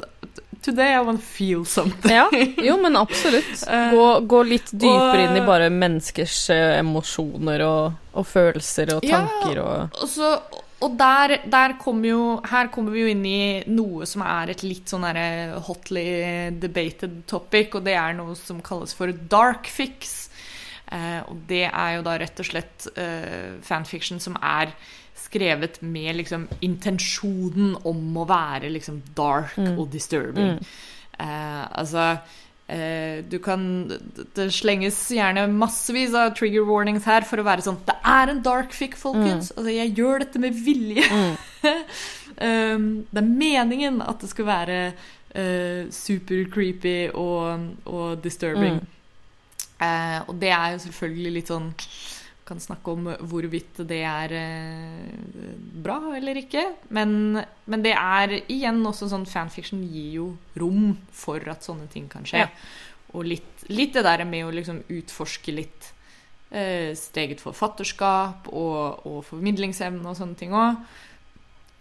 Today I want to feel something. Ja, jo, men absolutt. Eh, Gå, gå litt dypere og- inn i bare menneskers eh, emosjoner og, og følelser og Ja. tanker og Og, så, og der, der kommer jo Her kommer vi jo inn i noe som er et litt sånn derre hotly debated topic, og det er noe som kalles for dark fix. Eh, og det er jo da rett og slett eh, fanfiction som er skrevet med liksom intensjonen om å være liksom dark Mm. og disturbing. Mm. Eh, altså eh, du kan Det slenges gjerne massevis av trigger warnings her for å være sånn Det er en dark fic, folkens! Altså, jeg gjør dette med vilje. um, det er meningen at det skal være uh, super creepy og, og disturbing. Eh, og det er jo selvfølgelig litt sånn Kan snakke om hvorvidt det er eh, bra eller ikke. Men, men det er igjen også sånn Fanfiction gir jo rom for at sånne ting kan skje. Ja. Og litt, litt det der med å liksom utforske litt eh, sitt eget forfatterskap og, og formidlingsevne og sånne ting òg.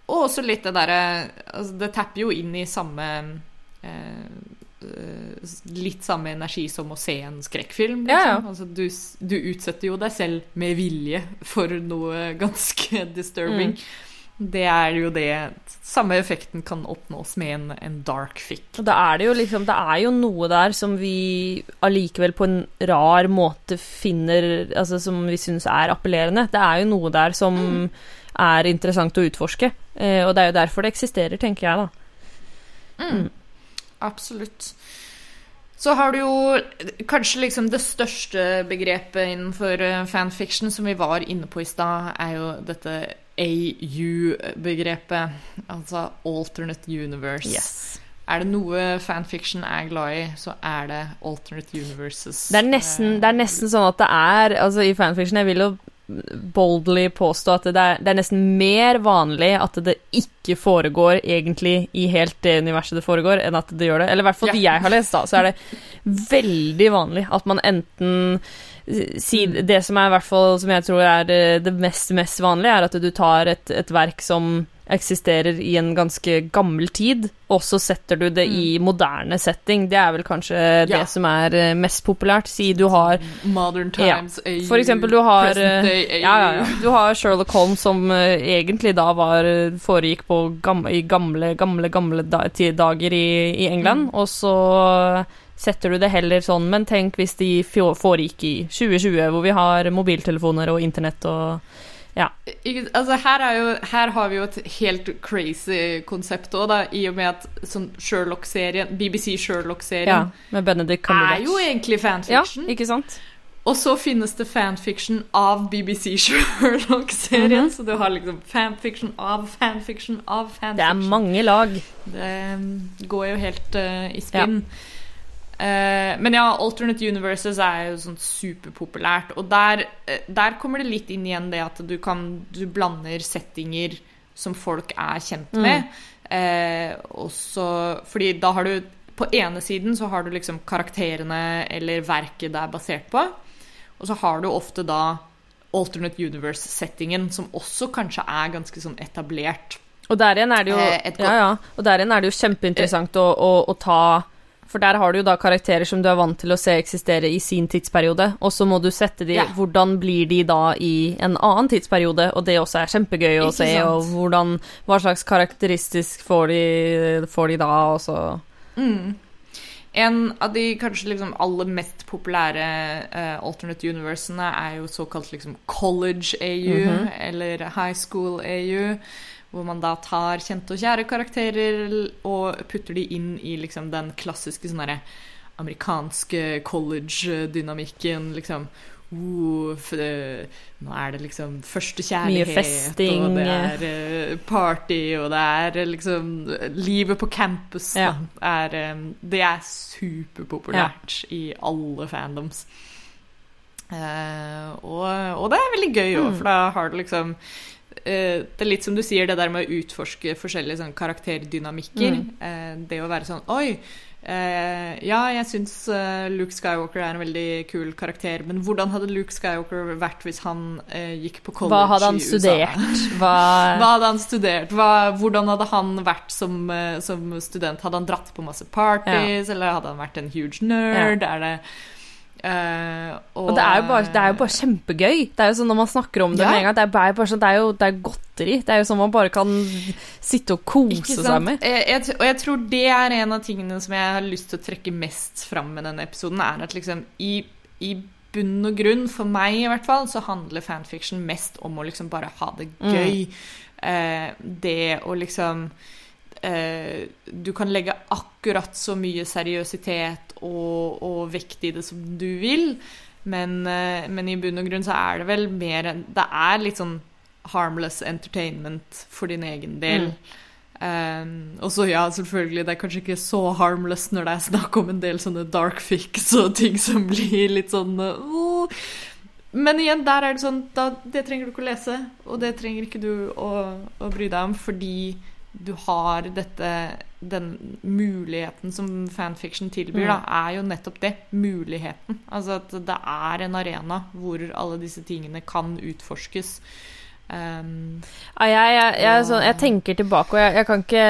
Og også litt det derre altså Det tapper jo inn i samme eh, eh, Litt samme energi som å se en skrekkfilm. Liksom. Ja, ja. Altså, du, du utsetter jo deg selv med vilje for noe ganske disturbing. Mm. Det er jo det Samme effekten kan oppnås med en, en dark fic. Og da er det jo liksom Det er jo noe der som vi allikevel på en rar måte finner Altså som vi syns er appellerende. Det er jo noe der som er interessant å utforske. Eh, og det er jo derfor det eksisterer, tenker jeg, da. Mm. Absolutt. Så har du jo kanskje liksom det største begrepet innenfor eh, fanfiction som vi var inne på i stad, er jo dette AU-begrepet. Altså alternate universe. Er det noe fanfiction er glad i, så er det alternate universes. Det er nesten, det er nesten sånn at det er Altså, i fanfiction Jeg vil jo boldly påstå at det er, det er nesten mer vanlig at det ikke foregår egentlig i helt det universet det foregår, enn at det gjør det. Eller i hvert fall Ja. jeg har lest, da, så er det veldig vanlig at man enten si, Det som er i hvert fall som jeg tror er det, det mest, mest vanlige, er at du tar et, et verk som eksisterer i en ganske gammel tid, og så setter du det i moderne setting. Det er vel kanskje det som er eh, mest populært. Si du har Modern Ja. times, AU, For eksempel, du har, present day, eh, ja, ja, ja. Du har Sherlock Holmes, som eh, egentlig da var eh, foregikk på gamle, i gamle, gamle, gamle da, dager i, i England, og så setter du det heller sånn, men tenk hvis de foregikk i 2020, hvor vi har mobiltelefoner og internett og Ikke, altså her, er jo, her har vi jo et helt crazy konsept òg, da, i og med at sånn Sherlock-serien, BBC Sherlock-serien, med Benedict er jo egentlig ja, ikke sant? Og så finnes det fanfiction av BBC Sherlock-serien, Mhm. så du har liksom fanfiction av fanfiction av fanfiction. Det er mange lag. Det um, går jo helt uh, i spinn. Eh, men ja, alternate universes er jo sånn superpopulært. Og der, eh, der kommer det litt inn igjen det at du kan Du blander settinger som folk er kjent med. Eh, og så Fordi da har du På ene siden så har du liksom karakterene eller verket det er basert på. Og så har du ofte da alternate universe-settingen, som også kanskje er ganske sånn etablert. Og der igjen er det jo, Eh, ja, ja. Og der igjen er det jo kjempeinteressant å, å, å ta For der har du jo da karakterer som du er vant til å se eksistere i sin tidsperiode, og så må du sette de Ja. Hvordan blir de da i en annen tidsperiode? Og det også er kjempegøy å Ikke se, sant? og hvordan Hva slags karakteristisk får de, får de da, og så Mm. En av de kanskje liksom aller mest populære uh, alternate universene er jo såkalt liksom college AU, Mhm. eller high school AU, hvor man da tar kjente og kjære karakterer og putter de inn i liksom den klassiske sånn derre amerikanske college-dynamikken, liksom Uh, eh, nå er det liksom første kjærlighet, festing. og det er uh, party, og det er eh, liksom Livet på campus da, er, um, Det er superpopulært i alle fandoms. Uh, og, og det er veldig gøy òg, Mm. for da har du liksom Det er litt som du sier, det der med å utforske forskjellige sånn, karakterdynamikker. Mm. Eh, det å være sånn Oi! eh, ja, jeg syns eh, Luke Skywalker er en veldig kul karakter, men hvordan hadde Luke Skywalker vært hvis han eh, gikk på college Hva hadde han studert? Hva, Hva hadde han studert? Hva, hvordan hadde han vært som, eh, som student? Hadde han dratt på masse parties, eller hadde han vært en huge nerd? Er det eh, og, Og det er, bare, det er jo bare kjempegøy. Det er jo sånn Når man snakker om det Ja. med en gang, det er, bare, sånn, det er jo det er godteri. Det er jo sånn man bare kan sitte og kose seg med. Jeg, og jeg tror det er en av tingene som jeg har lyst til å trekke mest fram med denne episoden, er at liksom i, i bunn og grunn, for meg i hvert fall, så handler fanfiction mest om å liksom bare ha det Mm. gøy. Eh, det å liksom eh, Du kan legge akkurat så mye seriøsitet og, og vekt i det som du vil, men, eh, men, i bunn og grunn så er det vel mer Det er litt sånn harmless entertainment for din egen del. Mm. Um, og så ja, selvfølgelig, det er kanskje ikke så harmless når det er snakk om en del sånne dark fix og ting som blir litt sånn uh, Men igjen, der er det sånn da, Det trenger du ikke å lese, og det trenger ikke du å, å bry deg om, fordi du har dette Den muligheten som fanfiction tilbyr, da, mm. er jo nettopp det. Muligheten. Altså at det er en arena hvor alle disse tingene kan utforskes. Um, ja, jeg, jeg, jeg, så, jeg, tenker tilbake, og jeg, kan ikke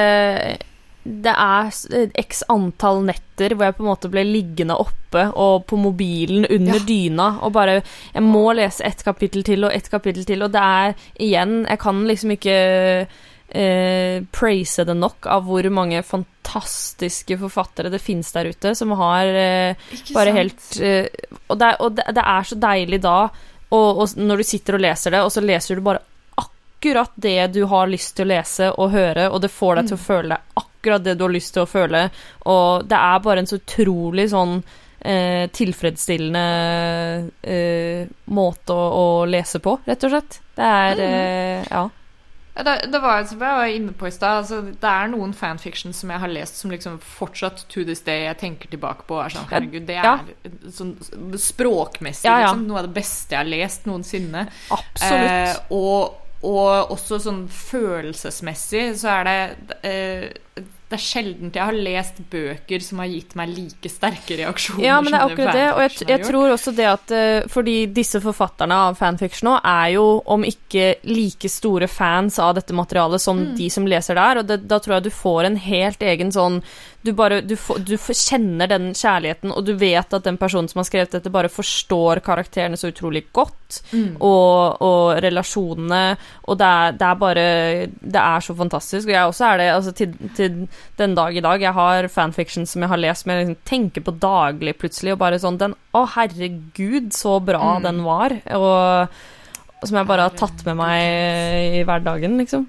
Det er x antall netter hvor jeg på en måte ble liggende oppe og på mobilen under ja. dyna og bare Jeg må lese ett kapittel til og ett kapittel til, og det er igjen Jeg kan liksom ikke eh, praise det nok av hvor mange fantastiske forfattere det fins der ute, som har eh, bare sant? helt eh, og, det, og det, det er så deilig da og, og, når du sitter og leser det, og så leser du bare akkurat det du har lyst til å lese og høre, og det får deg til å mm. føle akkurat det du har lyst til å føle, og det er bare en så utrolig sånn eh, tilfredsstillende eh, måte å, å, lese på, rett og slett. Det er mm. eh, Ja. Det, det, var som jeg var inne på i stad. Altså, det er noen fanfiction som jeg har lest som liksom fortsatt to this day jeg tenker tilbake på. Er sånn, herregud, det er ja. sånn språkmessig ja, ja. Liksom, noe av det beste jeg har lest noensinne. Absolutt. Eh, og, og, også sånn følelsesmessig så er det eh, det er sjelden jeg har lest bøker som har gitt meg like sterke reaksjoner. Ja, men det er akkurat det, og jeg, jeg tror også det at uh, Fordi disse forfatterne av fanfiction nå er jo, om ikke like store fans av dette materialet som mm. de som leser der, og det, da tror jeg du får en helt egen sånn du bare du, du kjenner den kjærligheten, og du vet at den personen som har skrevet dette, bare forstår karakterene så utrolig godt, mm. og, og, relasjonene, og det er, det er, bare Det er så fantastisk. Og jeg også er det altså, til, til, den dag i dag. Jeg har fanfiction som jeg har lest, men jeg liksom tenker på daglig plutselig, og bare sånn den Å, herregud, så bra mm. den var. Og som jeg bare har tatt med meg i hverdagen, liksom.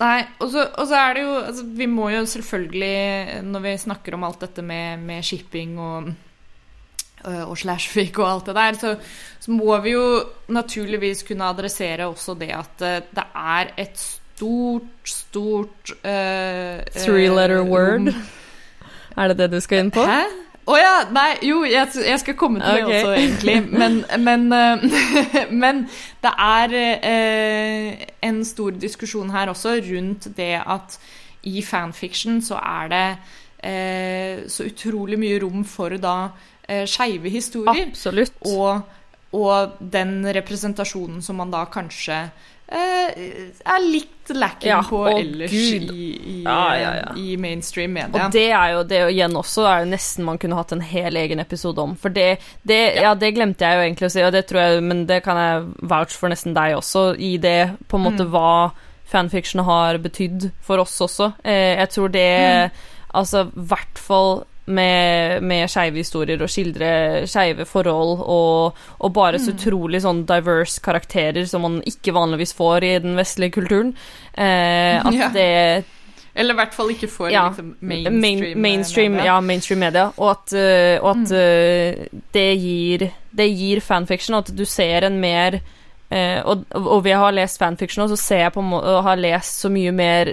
Nei, og så, er det jo altså, Vi må jo selvfølgelig, når vi snakker om alt dette med, med shipping og, øh, og slashfic og alt det der, så, så, må vi jo naturligvis kunne adressere også det at øh, det er et stort, stort uh, Three letter word? er det det du skal inn på? Hæ? Å oh, ja! Nei, jo, jeg, jeg, skal komme til okay. det også, egentlig. Men, men, uh, men det er eh, en stor diskusjon her også rundt det at i fanfiction så er det eh, så utrolig mye rom for da eh, skeive historier. Absolutt. Og, og, den representasjonen som man da kanskje Eh, er litt lacking ja, på ellers i, i, ja, ja, i, mainstream media. Og det er jo det igjen også er jo nesten man kunne hatt en hel egen episode om. For det, det ja. det glemte jeg jo egentlig å si, og det tror jeg, men det kan jeg vouch for nesten deg også, i det på en måte mm. hva fanfiction har betydd for oss også. Eh, jeg tror det mm. Altså, i hvert fall med, med skeive historier og skildre skeive forhold og, og, bare så mm. utrolig sånn diverse karakterer som man ikke vanligvis får i den vestlige kulturen. Eh, at ja. det eller i hvert fall ikke for ja, liksom, mainstream, main, mainstream media. Ja, mainstream media. Og at, uh, og at mm. uh, det, gir, det gir fanfiction, at du ser en mer og, og, vi har lest fanfiction, og så ser jeg på og har lest så mye mer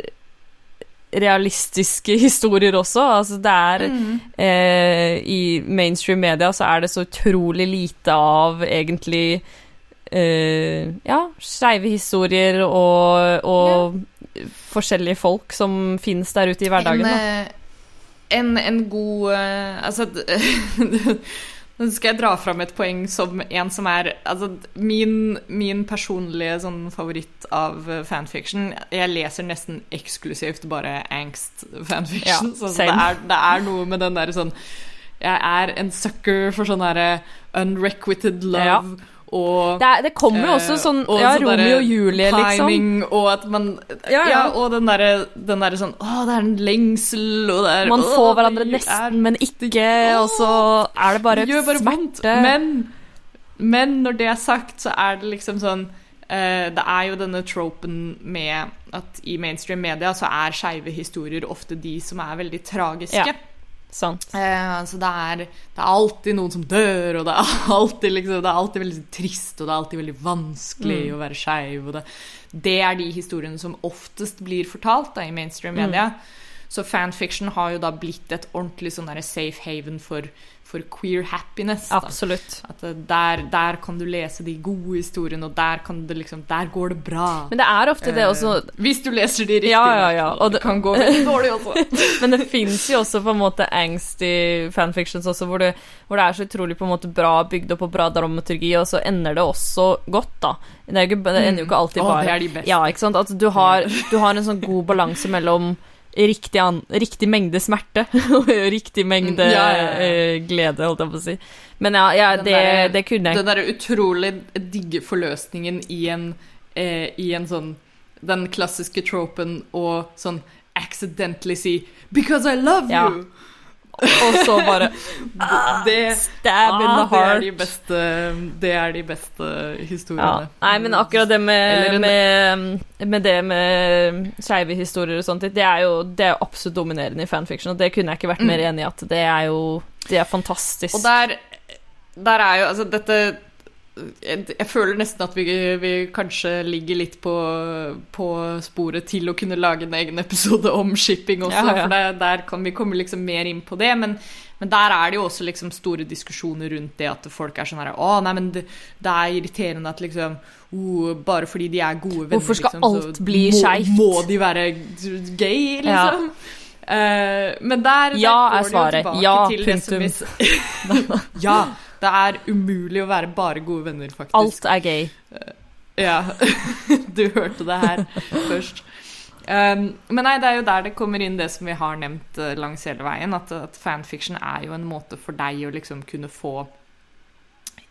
realistiske historier også. Altså det er mm. eh, I mainstream media så er det så utrolig lite av egentlig eh, Ja, skeive historier og, og ja. forskjellige folk som finnes der ute i hverdagen. En, eh, en, en god uh, Altså Nå skal jeg dra fram et poeng som en som er Altså, min, min personlige sånn favoritt av fanfiction Jeg leser nesten eksklusivt bare angst-fanfiction. Ja, så det det er, noe med den derre sånn Jeg er en sucker for sånn derre unrequited love. Ja og Det, det kommer jo også eh, sånn og Ja, Romeo og Julie, liksom. Og at man Ja, ja og den derre der sånn Å, det er en lengsel, og det er Man får å, hverandre nesten, men ikke, og så er det bare, bare smerte. Men, men når det er sagt, så er det liksom sånn eh, Det er jo denne tropen med at i mainstream media så er skeive historier ofte de som er veldig tragiske. Ja. Sant. Eh, så det er, det er alltid noen som dør, og det er alltid, liksom, det er alltid veldig trist, og det er alltid veldig vanskelig Mm. å være skeiv. Det, det er de historiene som oftest blir fortalt da, i mainstream media. Så fanfiction har jo da blitt et ordentlig sånn safe haven for, for queer happiness. Da. Absolutt. At eh, der, der kan du lese de gode historiene, og der, liksom, der går det bra. Men det er ofte det også Eh, Hvis du leser de riktige. Ja, ja, ja, og det det- kan gå veldig dårlig også. Men det fins jo også på en måte angst i fanfictions også, hvor det, hvor det er så utrolig på en måte bra bygd opp og bra dramaturgi, og så ender det også godt, da. Det, ikke, det ender jo ikke alltid mm. bare det er de beste. Ja, ikke sant. At du har, du har en sånn god balanse mellom riktig, an, riktig mengde smerte og riktig mengde Mm, ja, ja, ja. eh, glede, holdt jeg på å si. Men ja, ja det, der, det kunne jeg Den derre utrolig digge forløsningen i en, eh, i en sånn Den klassiske tropen og sånn accidentally si 'Because I love you'. Og så bare det, Stab in the the det er heart. de beste Det er de beste Ja. historiene. Nei, men akkurat det med, med, med det med skeive historier og sånt, det er jo det er absolutt dominerende i fanfiction, og det kunne jeg ikke vært mer enig i at det er jo Det er fantastisk. Mm. Og der, der er jo Altså, dette jeg, jeg føler nesten at vi, vi kanskje ligger litt på, på sporet til å kunne lage en egen episode om shipping også, Ja, ja. for det, der kan vi komme liksom mer inn på det. Men, men der er det jo også liksom store diskusjoner rundt det at folk er sånn her Å, nei, men det, det er irriterende at liksom oh, Bare fordi de er gode venner, Hvorfor skal liksom, alt bli må, skeivt? Må de være gay, liksom? Eh, men der, der Ja, går det jo tilbake Ja, til det som punktum. vi ja, det er umulig å være bare gode venner, faktisk. Alt er gay. Ja, du hørte det her først. Um, men nei, det er jo der det kommer inn det som vi har nevnt eh, langs hele veien, at, at fanfiction er jo en måte for deg å liksom kunne få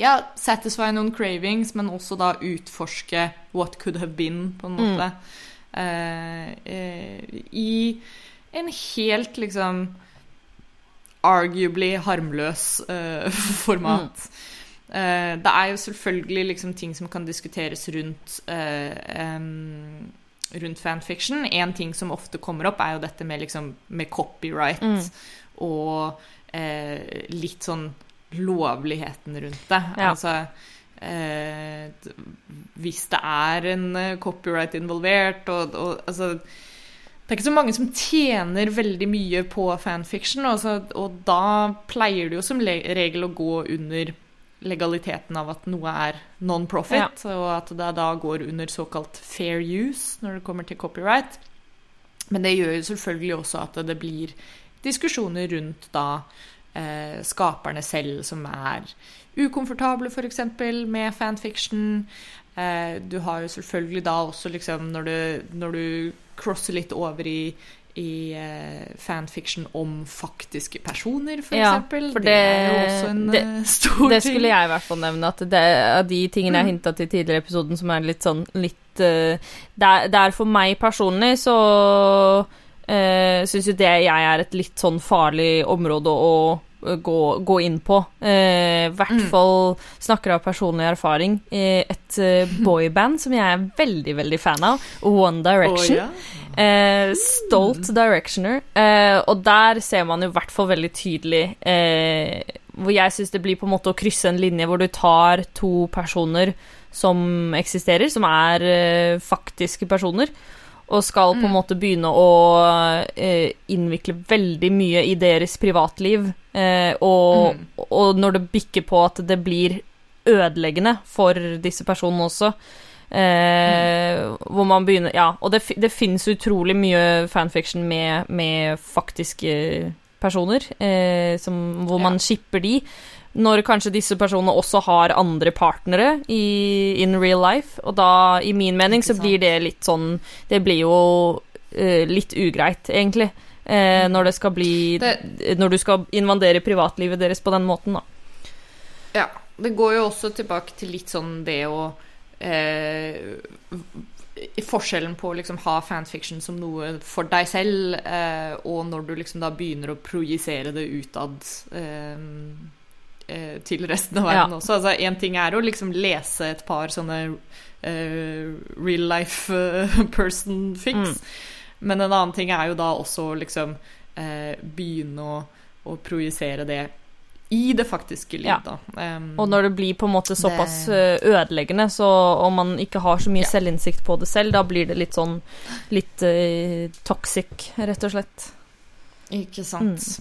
ja, satisfy noen cravings, men også da utforske what could have been, på en måte. Eh, uh, I en helt liksom arguably harmløs uh, format. Eh, det er jo selvfølgelig liksom ting som kan diskuteres rundt uh, um, rundt fanfiction. En ting som ofte kommer opp, er jo dette med, liksom, med copyright Mm. og litt sånn lovligheten rundt det. Ja. Altså Hvis det er en copyright involvert og, og altså det er ikke så mange som tjener veldig mye på fanfiction, altså, og da pleier det jo som regel å gå under legaliteten av at noe er non-profit, og at det da går under såkalt fair use når det kommer til copyright. Men det gjør jo selvfølgelig også at det blir diskusjoner rundt da eh, skaperne selv som er ukomfortable, f.eks. med fanfiction. Eh, du har jo selvfølgelig da også liksom når du, når du crosser litt over i i eh, fanfiction om faktiske personer, for Ja, for det, er jo også en det- stor ting. Det skulle jeg i hvert fall nevne, at det av de tingene jeg hinta til tidligere i episoden, som er litt sånn litt uh, der, der for meg personlig så uh, syns jo det jeg er et litt sånn farlig område å eh, gå, gå inn på. Eh, hvert Mm. fall snakker av personlig erfaring. Eh, et eh, boyband som jeg er veldig, veldig fan av, One Direction. Oh, ja. Eh, stolt Directioner. Eh, og der ser man jo i hvert fall veldig tydelig eh, Hvor jeg syns det blir på en måte å krysse en linje hvor du tar to personer som eksisterer, som er eh, faktiske personer, og skal på en måte begynne å eh, innvikle veldig mye i deres privatliv. Eh, og, og når det bikker på at det blir ødeleggende for disse personene også. Eh, Hvor man begynner Ja, og det, det finnes utrolig mye fanfiction med, med faktiske personer, eh, som, hvor Ja. man shipper de. Når kanskje disse personene også har andre partnere i in real life. Og da, i min mening, så blir det litt sånn Det blir jo uh, litt ugreit, egentlig. Uh, når det skal bli Det- Når du skal invandere privatlivet deres på den måten, da. Ja. Det går jo også tilbake til litt sånn det å uh, i Forskjellen på å liksom ha fanfiction som noe for deg selv, eh, og når du liksom da begynner å projisere det utad. Eh, til resten av verden også. Altså, en ting er å liksom lese et par sånne eh, real life eh, person fics, men en annen ting er jo da også liksom eh, begynne å, å projisere det i det faktiske liv, Ja. da. Um, Og når det blir på en måte såpass Det- eh, ødeleggende, så om man ikke har så mye Ja. selvinnsikt på det selv, da blir det litt sånn litt eh, toxic, rett og slett. Ikke sant.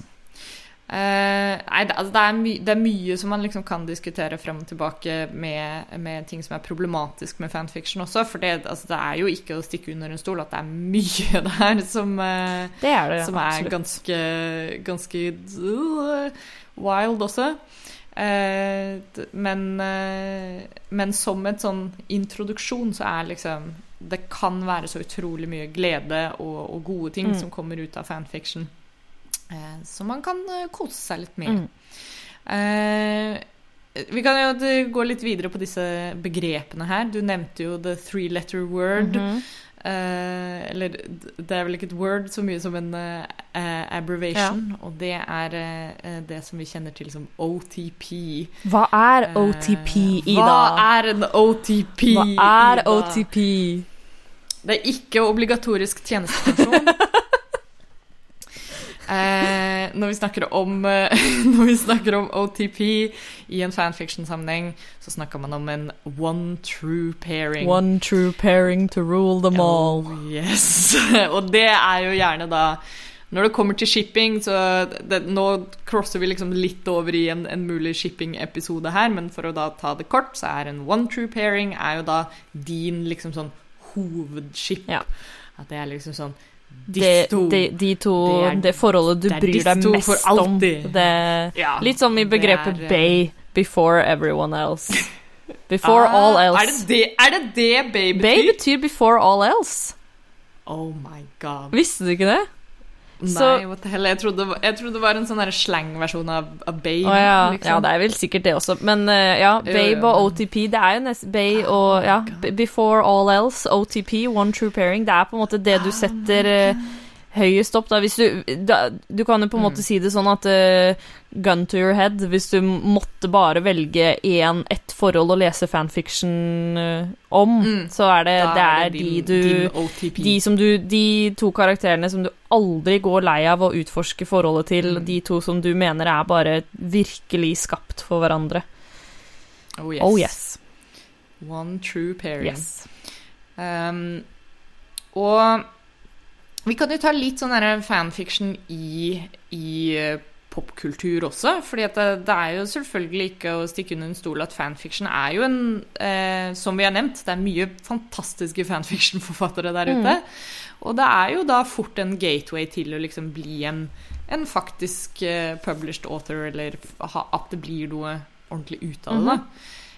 Eh, nei, det, altså det, er my, det er mye som man liksom kan diskutere frem og tilbake med, med ting som er problematisk med fanfiction også. For det, altså det er jo ikke å stikke under en stol at det er mye der som, uh, Det er som er ganske, ganske uh, wild også. Eh, men, men som et sånn introduksjon så er liksom Det kan være så utrolig mye glede og, og gode ting Mm. som kommer ut av fanfiction. Eh, som man kan eh, kose seg litt med. Mm. Eh, vi kan jo gå litt videre på disse begrepene her. Du nevnte jo the three letter word. Mhm. Eh, eller det er vel ikke et word så mye som en uh, eh, abbreviation. Og det er uh, det som vi kjenner til som OTP. Hva er Eh, OTP, Ida? Hva er en OTP? Hva er Ida? OTP? Det er ikke obligatorisk tjenestepensjon. Eh, når, vi snakker om, eh, når vi snakker om OTP i en fanfiction-sammenheng, så snakker man om en one true pairing. One true pairing to rule them all. Oh, yes. Og det er jo gjerne da Når det kommer til shipping, så det, Nå crosser vi liksom litt over i en, en mulig shipping-episode her, men for å da ta det kort, så er en one true pairing er jo da din liksom sånn hovedship. Ja. At det er liksom sånn De, to. de, de to Det det, er- forholdet du det er bryr deg mest for om. Det, Ja, litt som i begrepet er, eh, bay before everyone else. Before ah, all Er else. det det, er det, det bay betyr? Bay betyr before all else. Oh my god. Visste du ikke det? Nei, what the hell. Jeg trodde, jeg trodde det var en sånn slangversjon av, av babe. Ja. liksom. ja, det er vel sikkert det også. Men uh, ja, Babe og OTP, det er jo nesten Bay og ja, Before all else, OTP, one true pairing. Det er på en måte det du setter eh, høyest opp, da. Hvis du da, Du kan jo på en måte Mm. si det sånn at uh, gun to your head, hvis du måtte bare velge én, ett forhold å lese fanfiction uh, om, Mm. så er det, det er din, de du de, som du, de to karakterene som du aldri går lei av å utforske forholdet til, Mm. de to som du mener er bare virkelig skapt for hverandre. oh, yes. Oh yes. One true pairing. yes. Um, og vi kan jo ta litt sånn fanfiction i, i eh, popkultur også. fordi det, det er jo selvfølgelig ikke å stikke under en stol at fanfiction er jo en eh, Som vi har nevnt, det er mye fantastiske fanfiction-forfattere der Mm. ute. Og det er jo da fort en gateway til å liksom bli en, en faktisk eh, published author, eller ha, at det blir noe ordentlig ut av det. Mm da.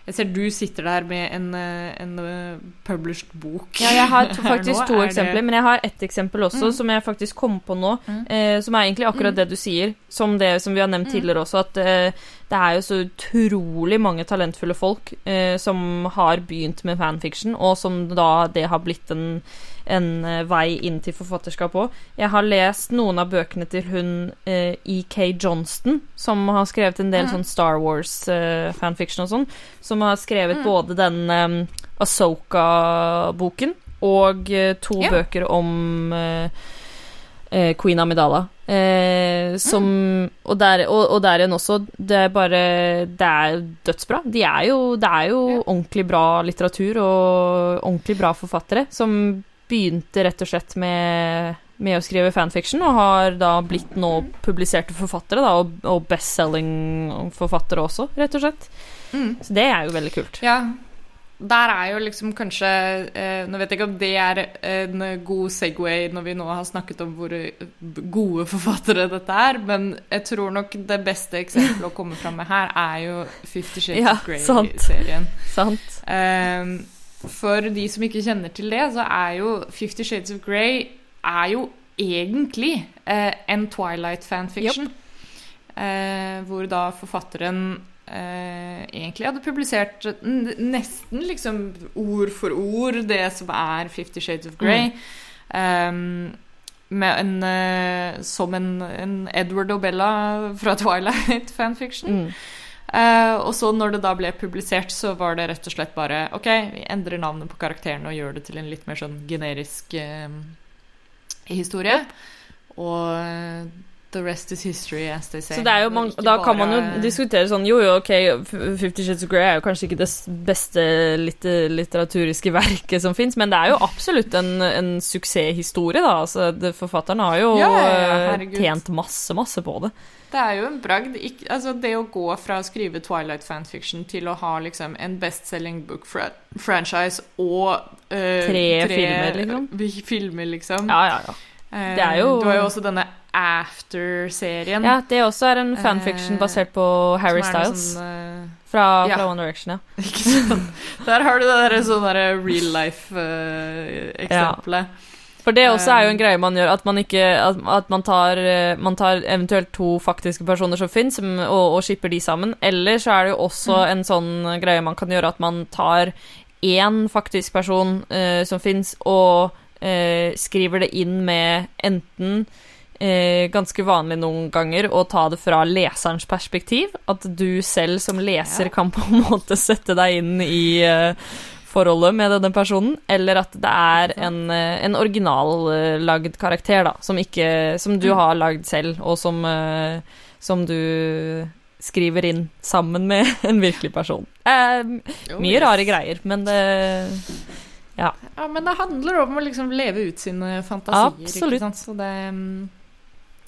Jeg ser du sitter der med en, eh, en eh, published bok. Ja, jeg har faktisk to Er eksempler, men jeg har ett eksempel også Mm. som jeg faktisk kom på nå, Mm. eh, som er egentlig akkurat Mm. det du sier, som det som vi har nevnt Mm. tidligere også, at eh, det er jo så utrolig mange talentfulle folk eh, som har begynt med fanfiction, og som da det har blitt en, en eh, vei inn til forfatterskap òg. Jeg har lest noen av bøkene til hun eh, E.K. Johnston, som har skrevet en del Mm. sånn Star Wars-fanfiction og sånn, som har skrevet Mm. både den eh, Asoka-boken og eh, to Ja. bøker om eh, eh, Queen Amidala. Eh, som Mm. og, der, og, og der igjen også, det er bare Det er dødsbra. De er jo, det er jo Ja. ordentlig bra litteratur og ordentlig bra forfattere som begynte rett og slett med med å skrive fanfiction, og har da blitt nå publiserte forfattere, da, og, og bestselling-forfattere også, rett og slett. Mm. Så det er jo veldig kult. Ja. Der er jo liksom kanskje eh, Nå vet jeg ikke om det er en god Segway når vi nå har snakket om hvor eh, gode forfattere dette er, men jeg tror nok det beste eksempelet å komme fram med her er jo Fifty Shades Ja, of. Grey-serien. Sant? Ehm, for de som ikke kjenner til det, så er jo Fifty Shades of Grey er jo egentlig eh, en Twilight-fanfiction. Eh, hvor da forfatteren eh, egentlig hadde publisert nesten liksom ord for ord det som er Fifty Shades of Grey. Ehm, med en, eh, som en, en Edward og Bella fra Twilight-fanfiction. Mm. Uh, og så når det da ble publisert, så var det rett og slett bare OK, vi endrer navnet på karakterene og gjør det til en litt mer sånn generisk uh, historie. Og eh, the rest is history, as they say. Så det er jo man, det er da kan man jo diskutere sånn Jo, jo, ok, Fifty Shades of Grey er jo kanskje ikke det beste litt, litteraturiske verket som fins, men det er jo absolutt en, en suksesshistorie, da. Altså, det, forfatteren har jo Ja, ja, eh, tjent masse, masse på det. Det er jo en bragd. Ikke, altså det å gå fra å skrive Twilight fanfiction til å ha liksom en bestselging book fra franchise og øh, Tre filmer, liksom. filmer, liksom. Ja, ja, ja. Eh, det jo- Du har jo også denne After-serien. Ja, det også er en fanfiction Eh, basert på Harry Styles Sånn, uh... fra, ja. fra One Direction, ja. ikke sant? Der har du det der sånn derre real life-eksempelet. For det også er jo en greie man gjør, at man ikke At, at man, tar, man tar eventuelt to faktiske personer som fins, og, og skipper de sammen. Eller så er det jo også Mm. en sånn greie man kan gjøre, at man tar én faktisk person uh, som fins, og eh, skriver det inn med enten eh, ganske vanlig noen ganger å ta det fra leserens perspektiv. At du selv som leser Ja. kan på en måte sette deg inn i eh, forholdet med denne personen, eller at det er en, eh, en originallagd karakter, da, som, ikke, som du Mm. har lagd selv, og som, eh, som du skriver inn sammen med en virkelig person. Eh, mye rare greier, men det Ja, men det handler om å liksom leve ut sine fantasier. Absolutt. Så det, mm,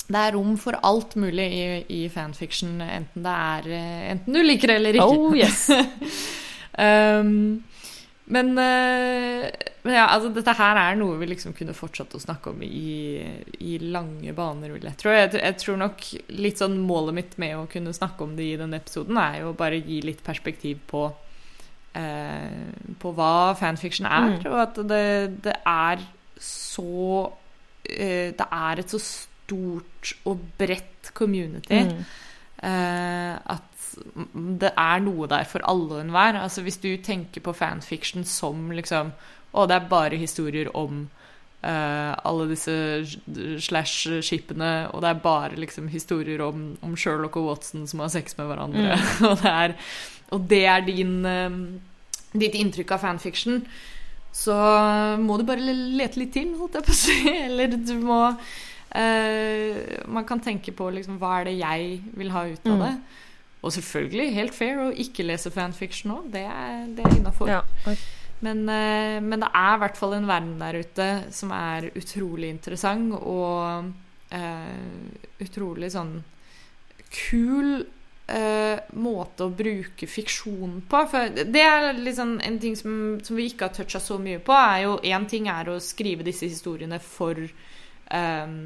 det er rom for alt mulig i, i fanfiction, enten det er eh, Enten du liker det eller ikke. Oh yes. um, men, eh, men ja, altså dette her er noe vi liksom kunne fortsatt å snakke om i, i lange baner, vil jeg tro. Jeg, jeg tror nok litt sånn målet mitt med å kunne snakke om det i denne episoden, er jo bare å gi litt perspektiv på eh, på hva fanfiction er, Mm. og at det, det er så eh, Det er et så stort og bredt community Mm. eh, at det er noe der for alle og enhver. Altså, hvis du tenker på fanfiction som liksom Å, det er bare historier om alle disse slash-skipene, og det er bare liksom historier om, om Sherlock og Watson som har sex med hverandre, og, det er, og det er din, eh, ditt inntrykk av fanfiction, så må du bare lete litt til, holdt jeg på å si. Eller du må eh, Man kan tenke på liksom, hva er det jeg vil ha ut av Mm. det. Og selvfølgelig, helt fair å ikke lese fanfiction òg. Det er, det er innafor. Ja. Men, eh, men det er i hvert fall en verden der ute som er utrolig interessant og eh, utrolig sånn kul eh, måte å bruke fiksjon på. For det er liksom en ting som, som vi ikke har toucha så mye på. er jo Én ting er å skrive disse historiene for eh,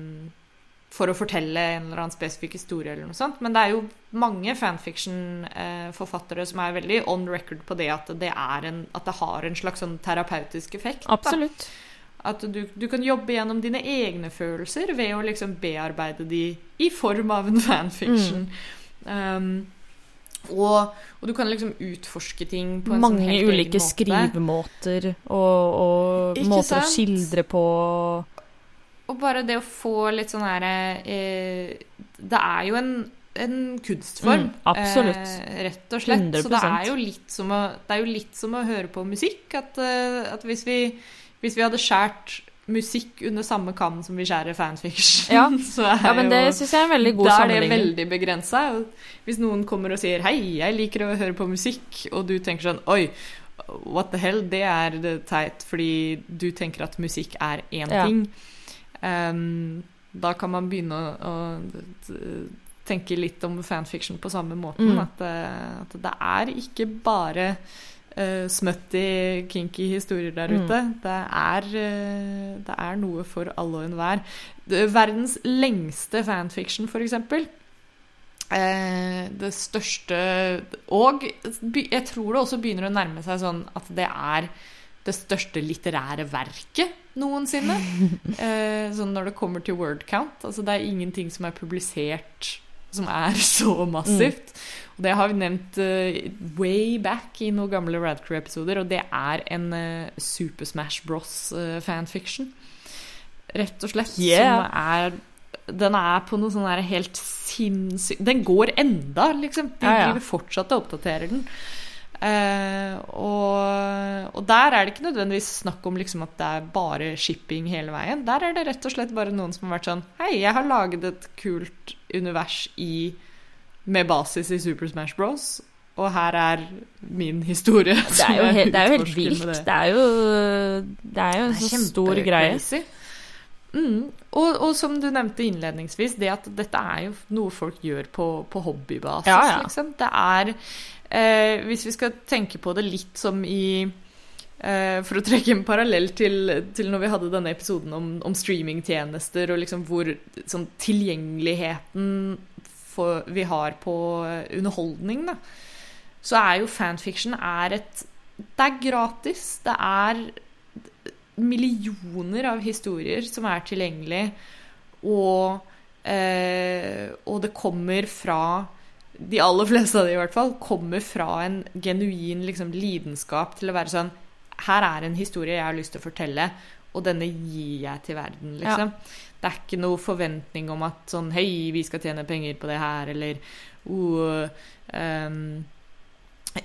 for å fortelle en eller annen spesifikk historie, eller noe sånt. Men det er jo mange fanfiction-forfattere som er veldig on record på det at det, en, at det har en slags sånn terapeutisk effekt. da. Absolutt. At du, du kan jobbe gjennom dine egne følelser ved å liksom bearbeide de i form av en fanfiction. Um, og, og du kan liksom utforske ting på en sånn Mange helt egen ulike måte. skrivemåter og, og måter måter å skildre på. Og bare det å få litt sånn her eh, Det er jo en, en kunstform. Mm, absolutt. Eh, rett og slett. Så det er, jo litt som å, det er jo litt som å høre på musikk. At, eh, at hvis, vi, hvis vi hadde skjært musikk under samme kam som vi skjærer fanfiction, Ja. så er Ja, men det jo jeg er en veldig god da er det veldig begrensa. Hvis noen kommer og sier 'hei, jeg liker å høre på musikk', og du tenker sånn 'oi, what the hell', det er teit, fordi du tenker at musikk er én Ja. ting. Ehm, da kan man begynne å, å tenke litt om fanfiction på samme måten. Mm. At, eh, at det er ikke bare uh, smutty, kinky historier der Mm. ute. Det er, uh, det er noe for alle og enhver. Verdens lengste fanfiction, eksempel. Eh, det største Og jeg tror det også begynner å nærme seg sånn at det er det største litterære verket noensinne. Eh, sånn når det kommer til word count. Altså det er ingenting som er publisert som er så massivt. Og det har vi nevnt uh, way back i noen gamle Radcrew-episoder, og det er en uh, Super Smash Bros. eh, fanfiction. Rett og slett. Yeah. Som er den er på noe sånn helt sinnssykt Den går enda, liksom. De Ja, ja. driver fortsatt og oppdaterer den. Eh, og, og der er det ikke nødvendigvis snakk om liksom at det er bare shipping hele veien. Der er det rett og slett bare noen som har vært sånn Hei, jeg har laget et kult univers i med basis i Super Smash Bros. Og her er min historie. Det er jo, helt, det er jo helt vilt. Det. Det er jo, det er jo en så stor greie. Mm. Og, og som du nevnte innledningsvis, det at dette er jo noe folk gjør på, på hobbybasis. Ja, ja. Liksom. Det er eh, Hvis vi skal tenke på det litt som i eh, For å trekke en parallell til, til når vi hadde denne episoden om, om streamingtjenester, og liksom hvor sånn tilgjengeligheten for, vi har på underholdning, da, så er jo fanfiction er et Det er gratis. Det er millioner av historier som er tilgjengelig, og, eh, og det kommer fra De aller fleste av de i hvert fall kommer fra en genuin liksom, lidenskap til å være sånn Her er en historie jeg har lyst til å fortelle, og denne gir jeg til verden, liksom. Det er ikke noe forventning om at sånn Hei, vi skal tjene penger på det her, eller oh, um,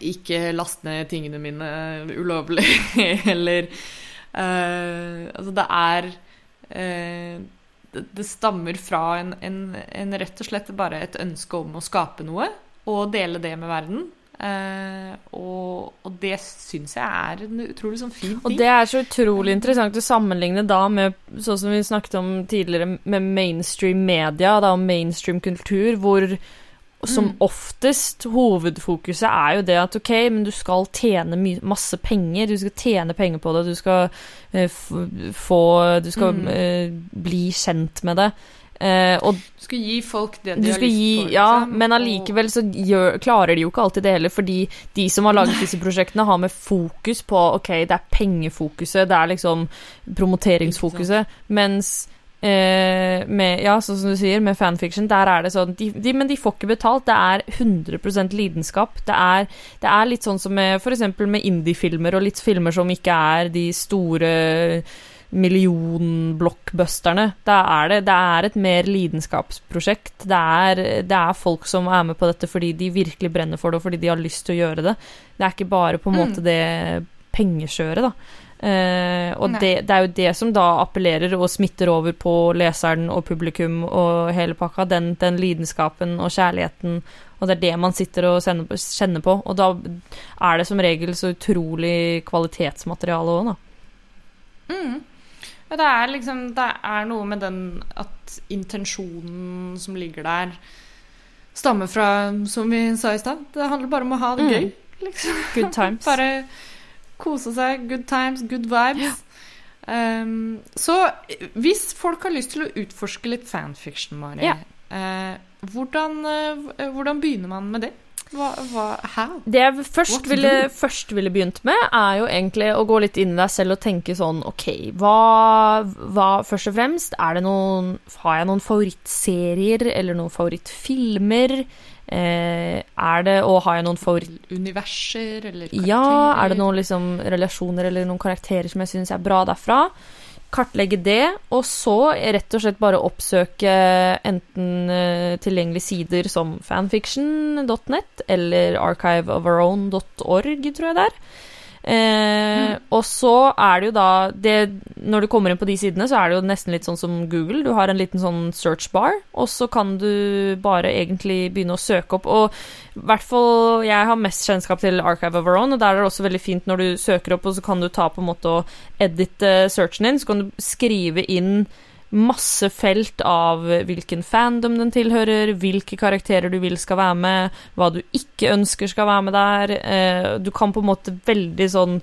ikke last ned tingene mine ulovlig, eller uh, Altså, det er eh, det, stammer fra en, en, en rett og slett bare et ønske om å skape noe og dele det med verden. Eh, og, og det syns jeg er en utrolig sånn fin ting. Og det er så utrolig interessant å sammenligne da med sånn som vi snakket om tidligere, med mainstream media da, og mainstream kultur, hvor som Mm. oftest hovedfokuset er jo det at ok, men du skal tjene masse penger, du skal tjene penger på det, du skal uh, få Du skal Mm. eh, bli kjent med det. Uh, og Du skal gi folk det de har lyst gi, på. ja, liksom, men og- allikevel så gjør, klarer de jo ikke alltid det heller, fordi de som har laget disse prosjektene, har med fokus på Ok, det er pengefokuset, det er liksom promoteringsfokuset, mens eh, med, ja, sånn som du sier, med fanfiction, der er det sånn de, de, Men de får ikke betalt. Det er 100 lidenskap. Det er, det er litt sånn som med f.eks. med indie-filmer og litt filmer som ikke er de store millionblockbusterne. Det er det, det er et mer lidenskapsprosjekt. Det er, det er folk som er med på dette fordi de virkelig brenner for det, og fordi de har lyst til å gjøre det. Det er ikke bare på en Mm. måte det pengeskjøret, da. Eh, og det, det er jo det som da appellerer og smitter over på leseren og publikum og hele pakka. Den, den lidenskapen og kjærligheten, og det er det man sitter og kjenner på. Og da er det som regel så utrolig kvalitetsmateriale òg, da. Mm. Ja, det er liksom Det er noe med den at intensjonen som ligger der, stammer fra, som vi sa i stad, det handler bare om å ha det Mm. gøy. Liksom. Good times. Bare kose seg. Good times, good vibes. Um, så hvis folk har lyst til å utforske litt fanfiction, Mari, Ja. uh, hvordan, uh, hvordan begynner man med det? Hva, hva? Det jeg først ville, først ville begynt med, er jo egentlig å gå litt inn i deg selv og tenke sånn Ok, hva, hva Først og fremst, er det noen Har jeg noen favorittserier eller noen favorittfilmer? Eh, er det Og har jeg noen for... Universer eller karakterer? Ja, er det noen liksom relasjoner eller noen karakterer som jeg syns er bra derfra? Kartlegge det, og så rett og slett bare oppsøke enten eh, tilgjengelige sider som fanfiction.net eller archiveofourown.org, tror jeg det er. Eh, Og så er det jo da det, Når du kommer inn på de sidene, så er det jo nesten litt sånn som Google. Du har en liten sånn search bar, og så kan du bare egentlig begynne å søke opp. Og i hvert fall jeg har mest kjennskap til Archive of Our Own, og der er det også veldig fint når du søker opp, og så kan du ta på en måte og edite searchen din, så kan du skrive inn masse felt av hvilken fandom den tilhører, hvilke karakterer du vil skal være med, hva du ikke ønsker skal være med der. Eh, du kan på en måte veldig sånn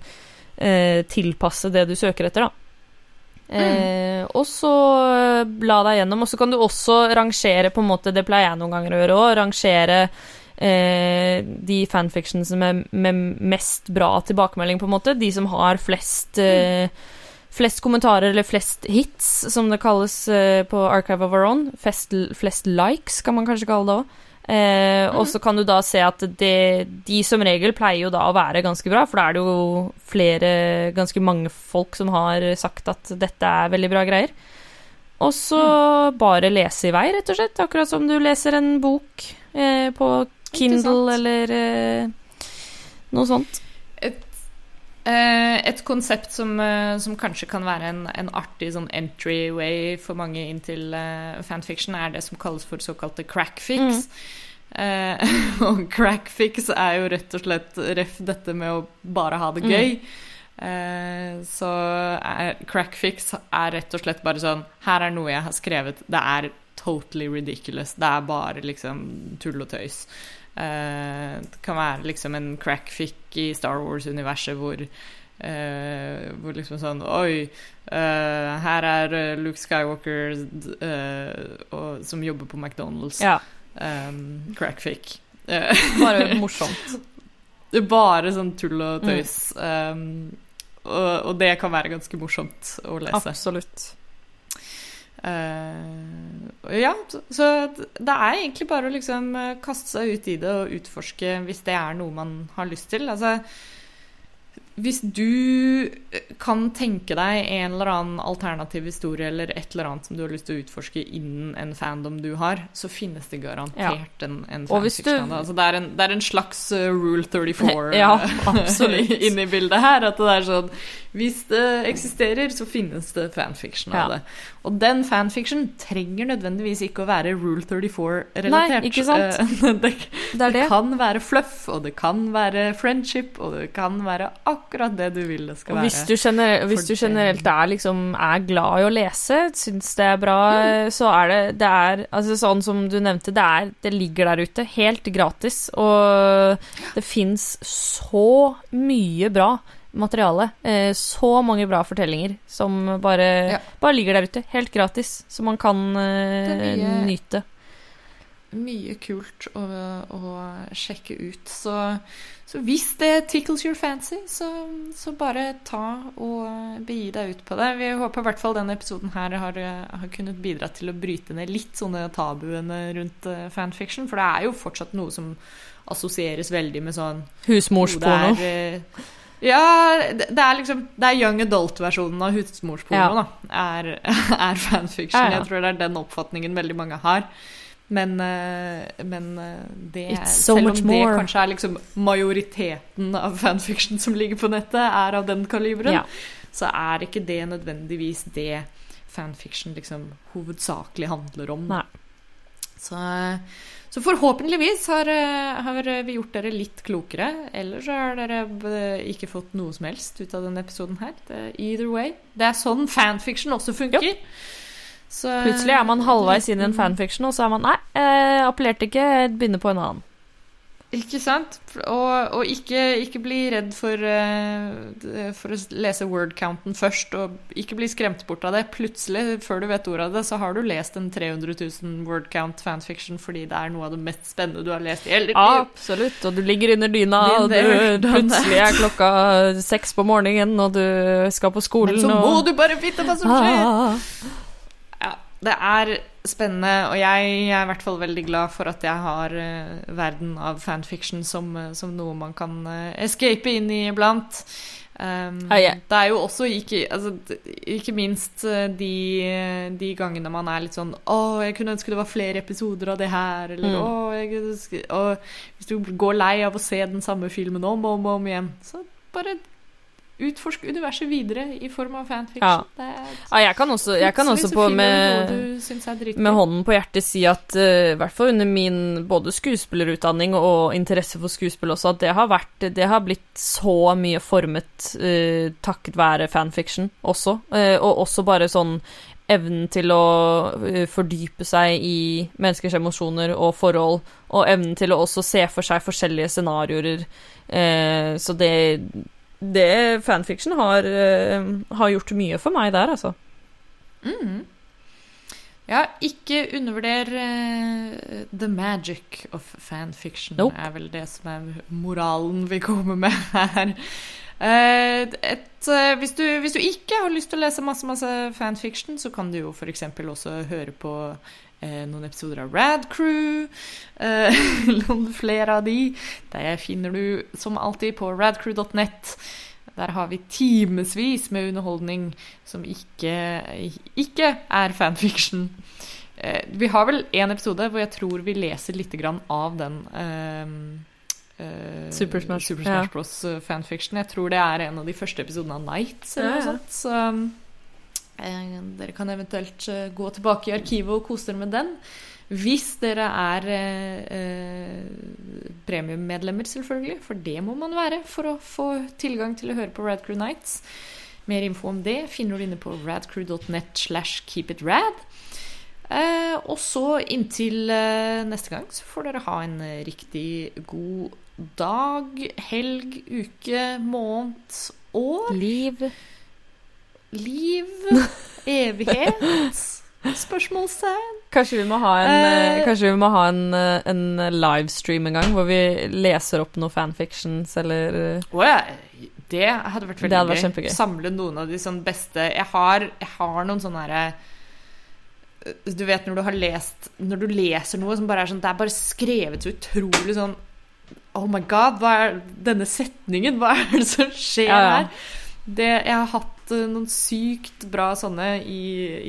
eh, tilpasse det du søker etter, da. Eh, og så eh, bla deg gjennom, og så kan du også rangere på en måte, det pleier jeg noen ganger å gjøre òg, rangere eh, de fanfictions med, med mest bra tilbakemelding, på en måte. De som har flest eh, Flest kommentarer, eller flest hits, som det kalles uh, på Archive of Our Own. Flest, flest likes, kan man kanskje kalle det òg. Eh, Og så kan du da se at det, de som regel pleier jo da å være ganske bra, for da er det jo flere, ganske mange folk som har sagt at dette er veldig bra greier. og så bare lese i vei, rett og slett. Akkurat som du leser en bok uh, på Kindle eller eh, noe sånt. Eh, et konsept som, eh, som kanskje kan være en, en artig sånn entryway for mange inn til eh, fanfiction, er det som kalles for såkalte crackfix. Eh, og crackfix er jo rett og slett ref dette med å bare ha det gøy. Eh, så er, crackfix er rett og slett bare sånn Her er noe jeg har skrevet. Det er totally ridiculous. Det er bare liksom tull og tøys. Eh, det kan være liksom en crackfic i Star Wars-universet hvor uh, hvor liksom sånn Oi, uh, her er eh, Luke Skywalker uh, og, som jobber på McDonald's. Ja, Um, crackfic. Eh, bare morsomt. bare sånn tull og tøys. Um, og, og det kan være ganske morsomt å lese. Absolutt. Eh, ja, så, så det er egentlig bare å liksom eh, kaste seg ut i det og utforske hvis det er noe man har lyst til. Altså, hvis du kan tenke deg en eller annen alternativ historie eller et eller annet som du har lyst til å utforske innen en fandom du har, så finnes det garantert en, en hvis fanfiction du- det. Altså, det, er en, det er en slags uh, Rule 34 Ja, inni bildet her. At det er sånn Hvis det eksisterer, så finnes det fanfiction av Ja. det. Og den fanfiction trenger nødvendigvis ikke å være Rule 34-relatert. Nei, ikke sant? det, Det er det. kan være fluff, og det kan være friendship, og det kan være akkurat det du vil det skal være. hvis du, gener hvis du generelt er, liksom, er glad i å lese, syns det er bra, Mm. så er det, det er, altså Sånn som du nevnte, det, er, det ligger der ute helt gratis. Og det fins så mye bra materiale. Eh, så mange bra fortellinger som bare, Ja. bare ligger der ute, helt gratis. Som man kan eh, er mye- nyte. Mye kult å, å sjekke ut. Så, så hvis det tickles your fancy, så, så bare ta og begi deg ut på det. Vi håper i hvert fall denne episoden her har, har kunnet bidra til å bryte ned litt sånne tabuene rundt eh, fanfiction, for det er jo fortsatt noe som assosieres veldig med sånn Husmorsporno. Er, eh, ja, det det er liksom Det er young adult-versjonen av husmorsporno, Ja. da. Er, er fanfiction. Ja, ja. Jeg tror det er den oppfatningen veldig mange har. Men, eh, men eh, det er, so Selv om det kanskje er liksom majoriteten av fanfiction som ligger på nettet, er av den kaliberen, Ja. så er ikke det nødvendigvis det fanfiction liksom hovedsakelig handler om. Så, så forhåpentligvis har, eh, har vi gjort dere litt klokere. Eller så har dere eh, ikke fått noe som helst ut av denne episoden her. Either way. Det er sånn fanfiction også funker. Så, Plutselig er man halvveis inn i en fanfiction, og så er man Nei, eh, appellerte ikke, jeg begynner på en annen. Ikke sant? Og, og ikke, ikke bli redd for, eh, for å lese word-counten først, og ikke bli skremt bort av det. Plutselig, før du vet ordet av det, så har du lest en 300 000 word-count fanfiction fordi det er noe av det mest spennende du har lest i hele ditt liv. Absolutt. Og du ligger under dyna, og du, plutselig er klokka seks på morgenen, og du skal på skolen, Men så må og du bare vite hva som skjer! Ah. Det er spennende, og jeg er i hvert fall veldig glad for at jeg har eh, verden av fanfiction som, eh, som noe man kan eh, escape inn i iblant. Um, Ah, yeah. Det er jo også ikke, altså, ikke minst de, de gangene man er litt sånn Å, jeg kunne ønske det var flere episoder av det her, eller Mm. å, jeg Og hvis du går lei av å se den samme filmen om og om, om igjen, så bare utforsk universet videre i form av fanfiction. Ja. Ja, jeg kan også, jeg kan også på med med hånden på hjertet si at i i hvert fall under min både skuespillerutdanning og interesse for skuespill også, at det har vært Det har blitt så mye formet uh, takket være fanfiction også. Uh, og også bare sånn evnen til å eh, fordype seg i menneskers emosjoner og forhold, og evnen til å også se for seg forskjellige scenarioer. Eh, så det det fanfiction har, eh, har gjort mye for meg der, altså. Mm. Ja, ikke undervurder uh, the magic of fanfiction, Nope. er vel det som er moralen vi kommer med her. Uh, et, uh, hvis, du, hvis du ikke har lyst til å lese masse, masse fanfiction, så kan du jo f.eks. også høre på eh, noen episoder av Rad Crew. eh, noen flere av de. Det finner du som alltid på radcrew.net. Der har vi timevis med underholdning som ikke, ikke er fanfiction. Eh, vi har vel en episode hvor jeg tror vi leser litt grann av den eh, Super Smash. Super Smash Ja. Bros. eh, fanfiction. Jeg tror det er en av de første episodene av Nights eller Ja, ja. Så eh, dere kan eventuelt eh, gå tilbake i arkivet og kose dere med den. Hvis dere er eh, eh, premiummedlemmer, selvfølgelig. For det må man være for å få tilgang til å høre på Radcrew Nights. Mer info om det finner du inne på radcrew.net slash keepitrad. Eh, og så inntil eh, neste gang så får dere ha en eh, riktig god dag, helg, uke, måned, år, Liv. Liv, evighet, spørsmålstegn. Kanskje vi må ha en, kanskje vi må ha en, eh, en livestream en gang, hvor vi leser opp noen fanfictions eller Å ja, det hadde vært veldig hadde vært gøy. Samle noen av de sånn beste Jeg har, jeg har noen sånne herre Du vet når du har lest Når du leser noe som bare er sånn Det er bare skrevet så utrolig sånn Oh my god, hva er denne setningen? Hva er det som skjer Ja, ja. her? Det, jeg har hatt eh, noen sykt bra sånne i,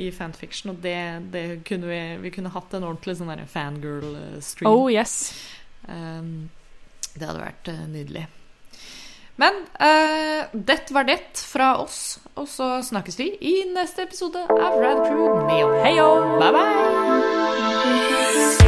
i fanfiction, og det, det kunne vi Vi kunne hatt en ordentlig sånn fangirl-stream. Oh yes. Um, det hadde vært eh, nydelig. Men uh, det var det fra oss, og så snakkes vi i neste episode av Rad Crew Neo. Heio! Bye bye!